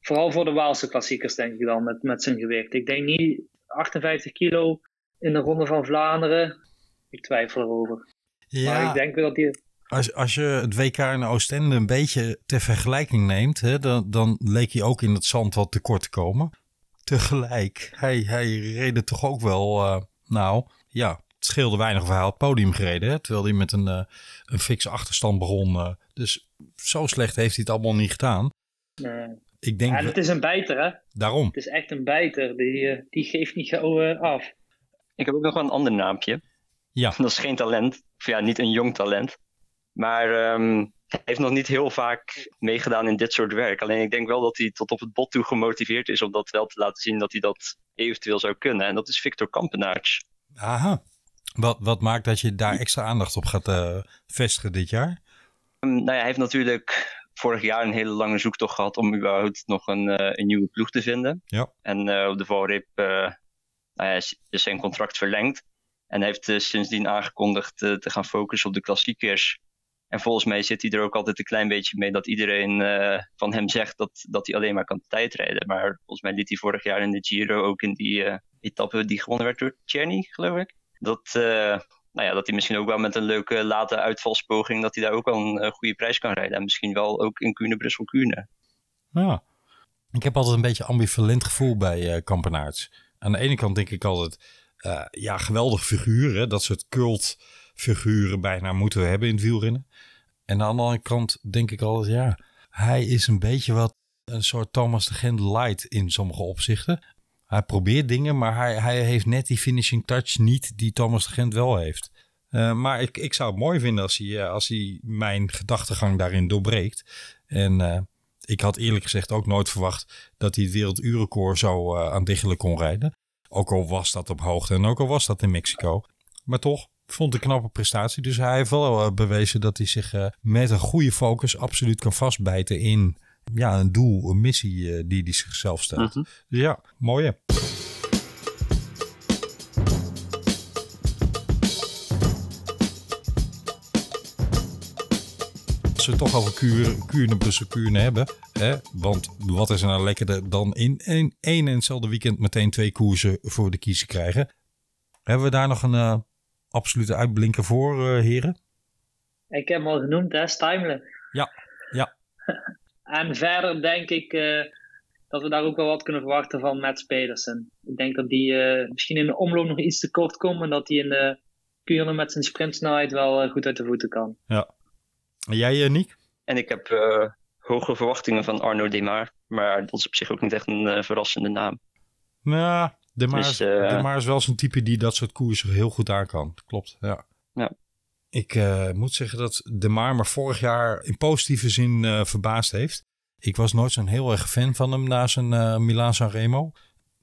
Vooral voor de Waalse klassiekers denk ik dan, met, met zijn gewicht. Ik denk niet 58 kilo in de Ronde van Vlaanderen. Ik twijfel erover. Ja, maar ik denk wel dat hij... Als, als je het WK in Oostende een beetje ter vergelijking neemt, hè, dan, dan leek hij ook in het zand wat tekort te komen. Tegelijk, hij, hij reed toch ook wel, uh, nou ja, het scheelde weinig het podium gereden. Hè? Terwijl hij met een, uh, een fikse achterstand begon. Uh, dus zo slecht heeft hij het allemaal niet gedaan. Nee. Ik denk ja, het is een bijter hè? Daarom. Het is echt een bijter. Die, die geeft niet gauw af. Ik heb ook nog wel een ander naampje. Ja. Dat is geen talent. Of ja, niet een jong talent. Maar um, hij heeft nog niet heel vaak meegedaan in dit soort werk. Alleen ik denk wel dat hij tot op het bot toe gemotiveerd is om dat wel te laten zien dat hij dat eventueel zou kunnen. En dat is Victor Kampenaerts. Aha. Wat, wat maakt dat je daar extra aandacht op gaat uh, vestigen dit jaar? Um, nou ja, hij heeft natuurlijk vorig jaar een hele lange zoektocht gehad om überhaupt nog een, uh, een nieuwe ploeg te vinden. Ja. En uh, op de valreep nou ja, is, is, zijn contract verlengd. En hij heeft sindsdien aangekondigd te gaan focussen op de klassiekers. En volgens mij zit hij er ook altijd een klein beetje mee dat iedereen van hem zegt dat, dat hij alleen maar kan tijdrijden. Maar volgens mij liet hij vorig jaar in de Giro ook in die etappe die gewonnen werd door Czerny, geloof ik dat, nou ja, dat hij misschien ook wel met een leuke late uitvalspoging, dat hij daar ook wel een goede prijs kan rijden. En misschien wel ook in Kuurne, Brussel, Kuurne. Ja, ik heb altijd een beetje ambivalent gevoel bij uh. Aan de ene kant denk ik altijd, ja, geweldig figuur. Hè? Dat soort cult figuren bijna moeten we hebben in het wielrennen. En aan de andere kant denk ik altijd, ja, hij is een beetje wat een soort Thomas de Gent light in sommige opzichten. Hij probeert dingen, maar hij, hij heeft net die finishing touch niet die Thomas de Gent wel heeft. Uh, maar ik, ik zou het mooi vinden als hij, uh, als hij mijn gedachtegang daarin doorbreekt. En ik had eerlijk gezegd ook nooit verwacht dat hij het werelduurrecord zo aan diggelen kon rijden. Ook al was dat op hoogte en ook al was dat in Mexico. Maar toch, vond een knappe prestatie. Dus hij heeft wel bewezen dat hij zich met een goede focus absoluut kan vastbijten in ja, een doel, een missie uh, die hij zichzelf stelt. Dus ja, mooi hè. Als we het toch over kuren, kuren Brussel kuren hebben. Hè? Want wat is er nou lekkerder dan in één, en hetzelfde weekend meteen twee koersen voor de kiezer krijgen. Hebben we daar nog een uh, absolute uitblinker voor, uh, heren? Ik heb hem al genoemd, hè, Stijmelen. Ja, ja. En verder denk ik uh, dat we daar ook wel wat kunnen verwachten van Matt Pedersen. Ik denk dat die misschien in de omloop nog iets te kort komt en dat hij in de Kuurne met zijn sprintsnelheid wel goed uit de voeten kan. Ja. En jij, Niek? En ik heb hoge verwachtingen van Arno Demar. Maar dat is op zich ook niet echt een verrassende naam. Nou, de Maar, dus, is wel zo'n type die dat soort koersen heel goed aan kan. Klopt, ja. ja. Ik uh, moet zeggen dat De Maar me vorig jaar in positieve zin uh, verbaasd heeft. Ik was nooit zo'n heel erg fan van hem na zijn uh, Milaan San Remo.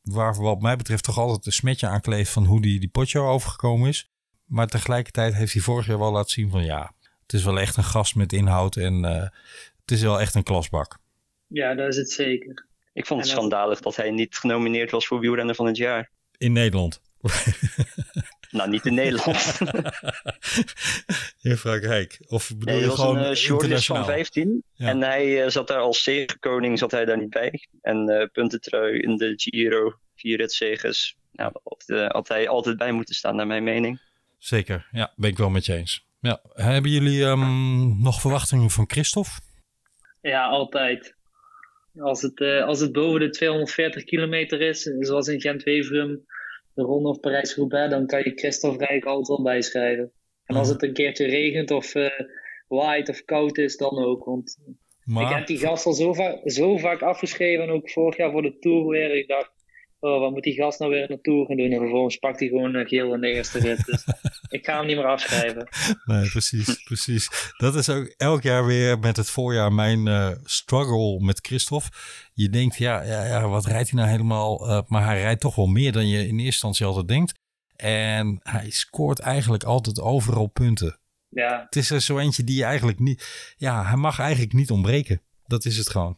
Waar wat mij betreft toch altijd een smetje aan kleeft van hoe die, die potje overgekomen is. Maar tegelijkertijd heeft hij vorig jaar wel laten zien van ja, het is wel echt een gast met inhoud en het is wel echt een klasbak. Ja, dat is het zeker. Ik vond het schandalig dat hij niet genomineerd was voor wielrenner van het jaar. In Nederland? nou, niet in Nederland. in Frankrijk? Of bedoel nee, je gewoon was een uh, shortlist van 15. En hij uh, zat daar als zegenkoning, zat hij daar niet bij. En uh, puntentrui in de Giro, vier ritzegers. Nou, had hij altijd bij moeten staan, naar mijn mening. Zeker, ja, ben ik wel met je eens. Ja. Hebben jullie um, nog verwachtingen van Christophe? Ja, altijd. Als het, uh, als het boven de 240 kilometer is, zoals in Gent-Weverum, de Ronde of Parijs-Roubaix, dan kan je Christophe Rijk altijd wel bijschrijven. En als het een keertje regent of uh, waait of koud is, dan ook. Want maar... ik heb die gast al zo, va zo vaak afgeschreven, en ook vorig jaar voor de Tour weer. Ik dacht, oh, wat moet die gast nou weer Tour gaan doen? En vervolgens pakt hij gewoon een geel in de eerste rit. Dus ik ga hem niet meer afschrijven. Nee, precies, precies. Dat is ook elk jaar weer met het voorjaar mijn uh, struggle met Christophe. Je denkt, ja, ja, ja wat rijdt hij nou helemaal? Uh, maar hij rijdt toch wel meer dan je in eerste instantie altijd denkt. En hij scoort eigenlijk altijd overal punten. Ja. Het is er zo eentje die je eigenlijk niet... Ja, hij mag eigenlijk niet ontbreken. Dat is het gewoon.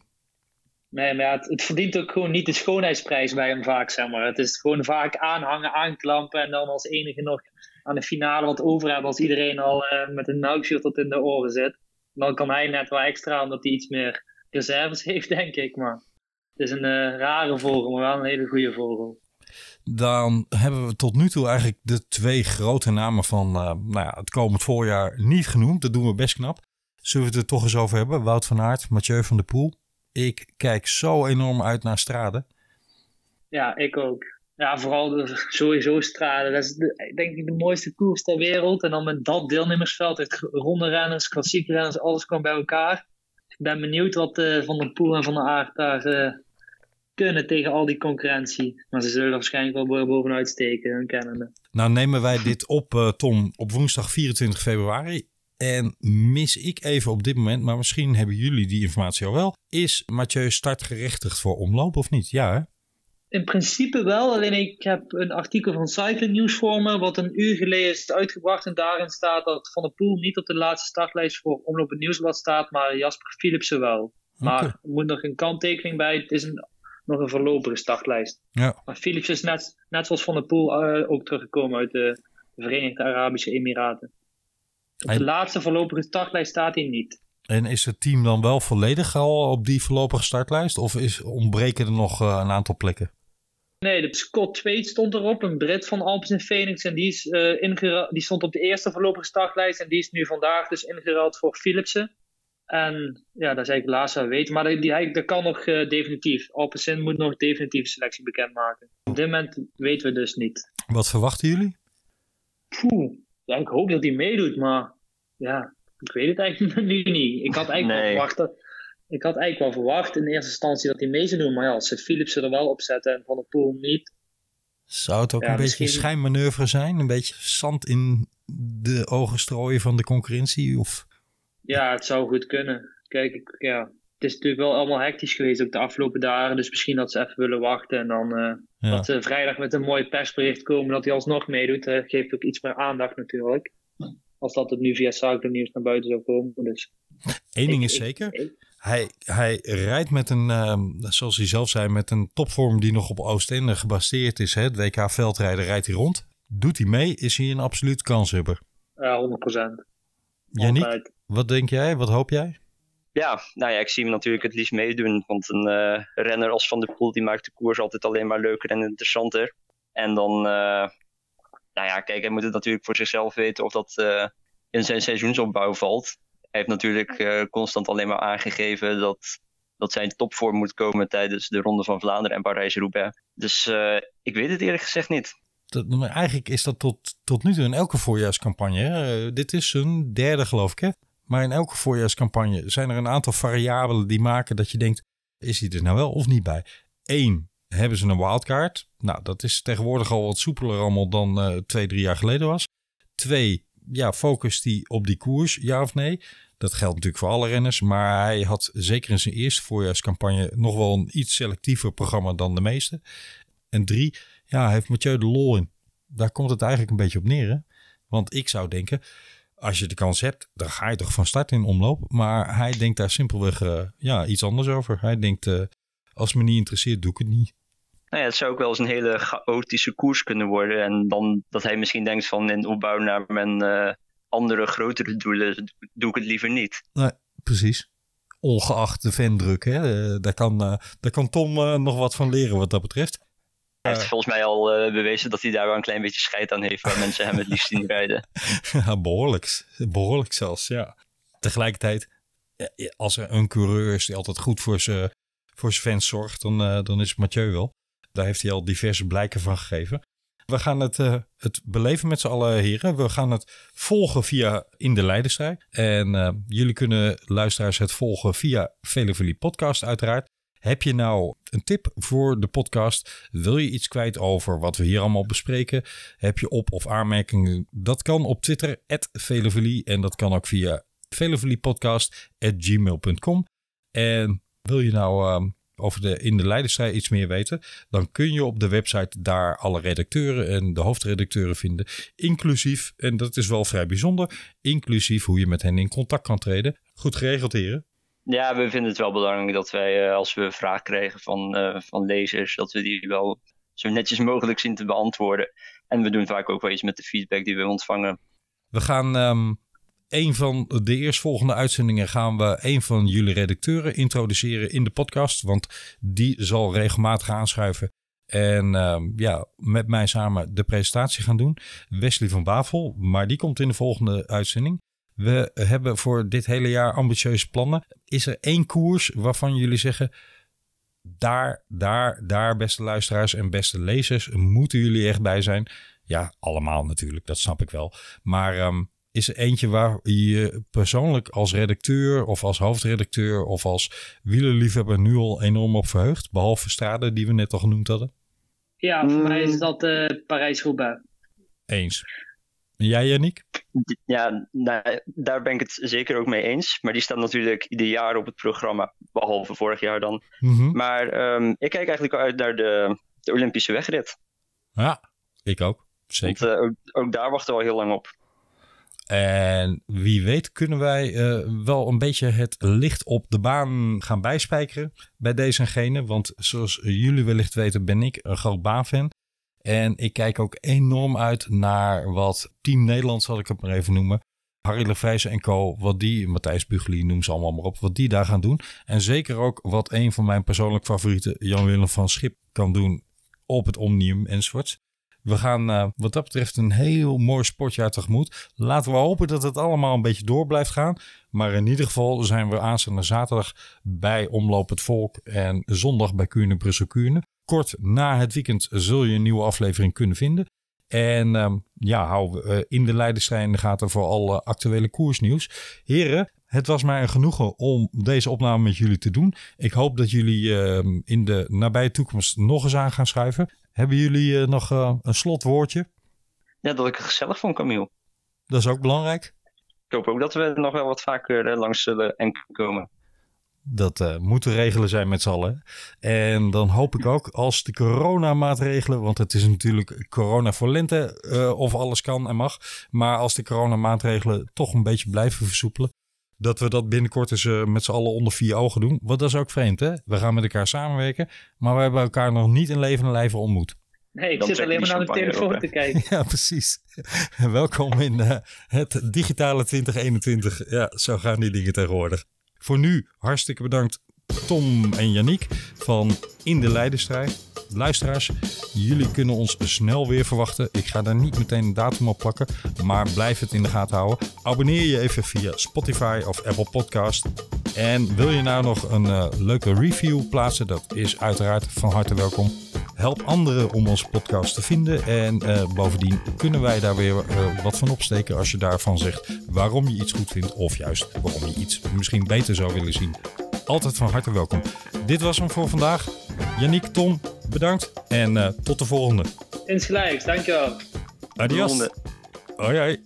Nee, maar het, verdient ook gewoon niet de schoonheidsprijs bij hem vaak, zeg maar. Het is gewoon vaak aanhangen, aanklampen en dan als enige nog aan de finale wat over hebben als iedereen al uh, met een nauwshield tot in de oren zit. Dan kan hij net wel extra omdat hij iets meer reserves heeft, denk ik. Maar het is een uh, rare vogel, maar wel een hele goede vogel. Dan hebben we tot nu toe eigenlijk de twee grote namen van uh, nou ja, het komend voorjaar niet genoemd. Dat doen we best knap. Zullen we het er toch eens over hebben? Wout van Aert, Mathieu van der Poel. Ik kijk zo enorm uit naar Strade. Ja, ik ook. Ja, vooral de, sowieso Strade. Dat is de, denk ik de mooiste koers ter wereld. En dan met dat deelnemersveld, het ronde renners, klassieke renners, alles kwam bij elkaar. Ik ben benieuwd wat uh, Van der Poel en Van der Aert daar uh, kunnen tegen al die concurrentie. Maar ze zullen waarschijnlijk wel bovenuit steken, hun kennende. Nou nemen wij dit op, uh, Tom, op woensdag 24 februari. En mis ik even op dit moment, maar misschien hebben jullie die informatie al wel. Is Mathieu startgerechtigd voor omloop of niet? Ja, hè? In principe wel, alleen ik heb een artikel van Cycling News voor me, wat een uur geleden is uitgebracht. En daarin staat dat Van der Poel niet op de laatste startlijst voor Omloop het Nieuwsblad staat, maar Jasper Philipsen wel. Maar er moet nog een kanttekening bij, het is een, nog een voorlopige startlijst. Ja. Maar Philipsen is net, net zoals Van der Poel uh, ook teruggekomen uit de Verenigde Arabische Emiraten. Op de laatste voorlopige startlijst staat hij niet. En is het team dan wel volledig al op die voorlopige startlijst? Of is, ontbreken er nog uh, een aantal plekken? Nee, de Scott Tweed stond erop, een Brit van Alpes in Phoenix. En die, is, uh, die stond op de eerste voorlopige startlijst. En die is nu vandaag dus ingeruild voor Philipsen. En ja, dat is eigenlijk het laatste wat we weten. Maar die, die, dat kan nog uh, definitief. Alpecin moet nog definitief selectie bekendmaken. Op dit moment weten we dus niet. Wat verwachten jullie? Poeh, ja, ik hoop dat hij meedoet, maar ja, ik weet het eigenlijk nu niet. Ik had eigenlijk wel verwacht ik had eigenlijk wel verwacht in eerste instantie dat hij mee zou doen. Maar ja, als ze Philipsen er wel op zetten en Van der Poel niet. Zou het ook een beetje een schijnmanoeuvre zijn? Een beetje zand in de ogen strooien van de concurrentie? Of? Ja, het zou goed kunnen. Kijk, ik, ja, het is natuurlijk wel allemaal hectisch geweest ook de afgelopen dagen. Dus misschien dat ze even willen wachten. En dan uh, dat ze vrijdag met een mooi persbericht komen dat hij alsnog meedoet. Uh, geeft ook iets meer aandacht natuurlijk. Als dat het nu via Cycling Nieuws naar buiten zou komen. Dus, Eén ding is zeker. hij, hij rijdt met een, uh, zoals hij zelf zei, met een topvorm die nog op Oostende gebaseerd is. Hè? Het WK veldrijden rijdt hij rond. Doet hij mee, is hij een absoluut kanshebber. Ja, 100%. Yannick, wat denk jij? Wat hoop jij? Ja, nou ja, ik zie hem natuurlijk het liefst meedoen. Want een uh, renner als Van der Poel, die maakt de koers altijd alleen maar leuker en interessanter. En dan, uh, nou ja, kijk, hij moet het natuurlijk voor zichzelf weten of dat uh, in zijn seizoensopbouw valt. Hij heeft natuurlijk constant alleen maar aangegeven dat, dat zijn topvorm moet komen tijdens de Ronde van Vlaanderen en Parijs-Roubaix. Dus ik weet het eerlijk gezegd niet. Dat, eigenlijk is dat tot, tot nu toe in elke voorjaarscampagne. Dit is een derde, geloof ik. Hè? Maar in elke voorjaarscampagne zijn er een aantal variabelen die maken dat je denkt: is hij er nou wel of niet bij? Eén, hebben ze een wildcard? Nou, dat is tegenwoordig al wat soepeler allemaal dan uh, twee, drie jaar geleden was. Twee, ja, focust hij op die koers, ja of nee? Dat geldt natuurlijk voor alle renners, maar hij had zeker in zijn eerste voorjaarscampagne nog wel een iets selectiever programma dan de meeste. En drie, ja, heeft Mathieu de lol in. Daar komt het eigenlijk een beetje op neer. Hè? Want ik zou denken, als je de kans hebt, dan ga je toch van start in omloop. Maar hij denkt daar simpelweg uh, ja, iets anders over. Hij denkt, uh, als me niet interesseert, doe ik het niet. Nou ja, het zou ook wel eens een hele chaotische koers kunnen worden. En dan dat hij misschien denkt van in opbouw naar mijn uh, andere grotere doelen, doe ik het liever niet. Nee, precies. Ongeacht de vendruk, hè? daar, kan, daar kan Tom nog wat van leren wat dat betreft. Hij heeft volgens mij al uh, bewezen dat hij daar wel een klein beetje scheid aan heeft waar mensen hem het liefst zien rijden. Ja, behoorlijk. Behoorlijk zelfs, ja. Tegelijkertijd, als er een coureur is die altijd goed voor zijn voor fans zorgt, dan, uh, dan is het Mathieu wel. Daar heeft hij al diverse blijken van gegeven. We gaan het, uh, het beleven met z'n allen, heren. We gaan het volgen via In de Leidenstrijd. En jullie kunnen luisteraars het volgen via Velevelie Podcast uiteraard. Heb je nou een tip voor de podcast? Wil je iets kwijt over wat we hier allemaal bespreken? Heb je op- of aanmerkingen? Dat kan op Twitter, Velevelie. En dat kan ook via veleveliepodcast.gmail.com. En wil je nou uh, over de in de leiderstrijd iets meer weten, dan kun je op de website daar alle redacteuren en de hoofdredacteuren vinden, inclusief, en dat is wel vrij bijzonder, inclusief hoe je met hen in contact kan treden. Goed geregeld, heren. Ja, we vinden het wel belangrijk dat wij, uh, als we vragen krijgen van, uh, van lezers, dat we die wel zo netjes mogelijk zien te beantwoorden. En we doen vaak ook wel iets met de feedback die we ontvangen. We gaan um, een van de eerstvolgende uitzendingen gaan we een van jullie redacteuren introduceren in de podcast. Want die zal regelmatig aanschuiven en um, ja, met mij samen de presentatie gaan doen. Wesley van Bavel, maar die komt in de volgende uitzending. We hebben voor dit hele jaar ambitieuze plannen. Is er één koers waarvan jullie zeggen... daar, daar, daar, beste luisteraars en beste lezers... moeten jullie echt bij zijn? Ja, allemaal natuurlijk, dat snap ik wel. Maar um, is er eentje waar je persoonlijk als redacteur... of als hoofdredacteur of als wielerliefhebber nu al enorm op verheugt? Behalve Strade, die we net al genoemd hadden. Ja, voor mij is dat uh, Parijs-Roubaix. Eens. En jij, Yannick? Ja, nou, daar ben ik het zeker ook mee eens. Maar die staat natuurlijk ieder jaar op het programma. Behalve vorig jaar dan. Mm -hmm. Maar um, ik kijk eigenlijk uit naar de, de, Olympische wegrit. Ja, ik ook. Zeker. Want, uh, ook, ook, daar wachten we al heel lang op. En wie weet kunnen wij uh, wel een beetje het licht op de baan gaan bijspijkeren bij deze en gene. Want zoals jullie wellicht weten ben ik een groot baanfan. En ik kijk ook enorm uit naar wat Team Nederland, zal ik het maar even noemen. Harry Lefrijzen en co, wat die, Matthijs Bugeli, noem ze allemaal maar op, wat die daar gaan doen. En zeker ook wat een van mijn persoonlijk favorieten, Jan-Willem van Schip, kan doen op het Omnium enzovoorts. We gaan uh, wat dat betreft een heel mooi sportjaar tegemoet. Laten we hopen dat het allemaal een beetje door blijft gaan. Maar in ieder geval zijn we aanstaande zaterdag bij Omloop het Volk en zondag bij Kuurne Brussel Kuurne. Kort na het weekend zul je een nieuwe aflevering kunnen vinden. En um, ja, hou uh, in de Leidenstrijd in de gaten voor alle actuele koersnieuws. Heren, het was mij een genoegen om deze opname met jullie te doen. Ik hoop dat jullie uh, in de nabije toekomst nog eens aan gaan schuiven. Hebben jullie uh, nog een slotwoordje? Ja, dat ik het gezellig vond, Camille. Dat is ook belangrijk. Ik hoop ook dat we nog wel wat vaker langs zullen en komen. Dat uh, moet de regelen zijn met z'n allen. En dan hoop ik ook als de coronamaatregelen, want het is natuurlijk corona voor lente uh, of alles kan en mag. Maar als de coronamaatregelen toch een beetje blijven versoepelen, dat we dat binnenkort eens uh, met z'n allen onder vier ogen doen. Want dat is ook vreemd hè. We gaan met elkaar samenwerken, maar we hebben elkaar nog niet in levende lijven ontmoet. Nee, ik dan zit alleen maar naar de telefoon te kijken. Ja, precies. Welkom in het digitale 2021. Ja, zo gaan die dingen tegenwoordig. Voor nu hartstikke bedankt Tom en Yannick van In de Leidenstrijd. Luisteraars, jullie kunnen ons snel weer verwachten. Ik ga daar niet meteen een datum op plakken, maar blijf het in de gaten houden. Abonneer je even via Spotify of Apple Podcast. En wil je nou nog een uh, leuke review plaatsen? Dat is uiteraard van harte welkom. Help anderen om onze podcast te vinden. En bovendien kunnen wij daar weer wat van opsteken als je daarvan zegt waarom je iets goed vindt. Of juist waarom je iets misschien beter zou willen zien. Altijd van harte welkom. Dit was hem voor vandaag. Yannick, Tom, bedankt. En tot de volgende. Insgelijks, dankjewel. Adios. Hoi hoi.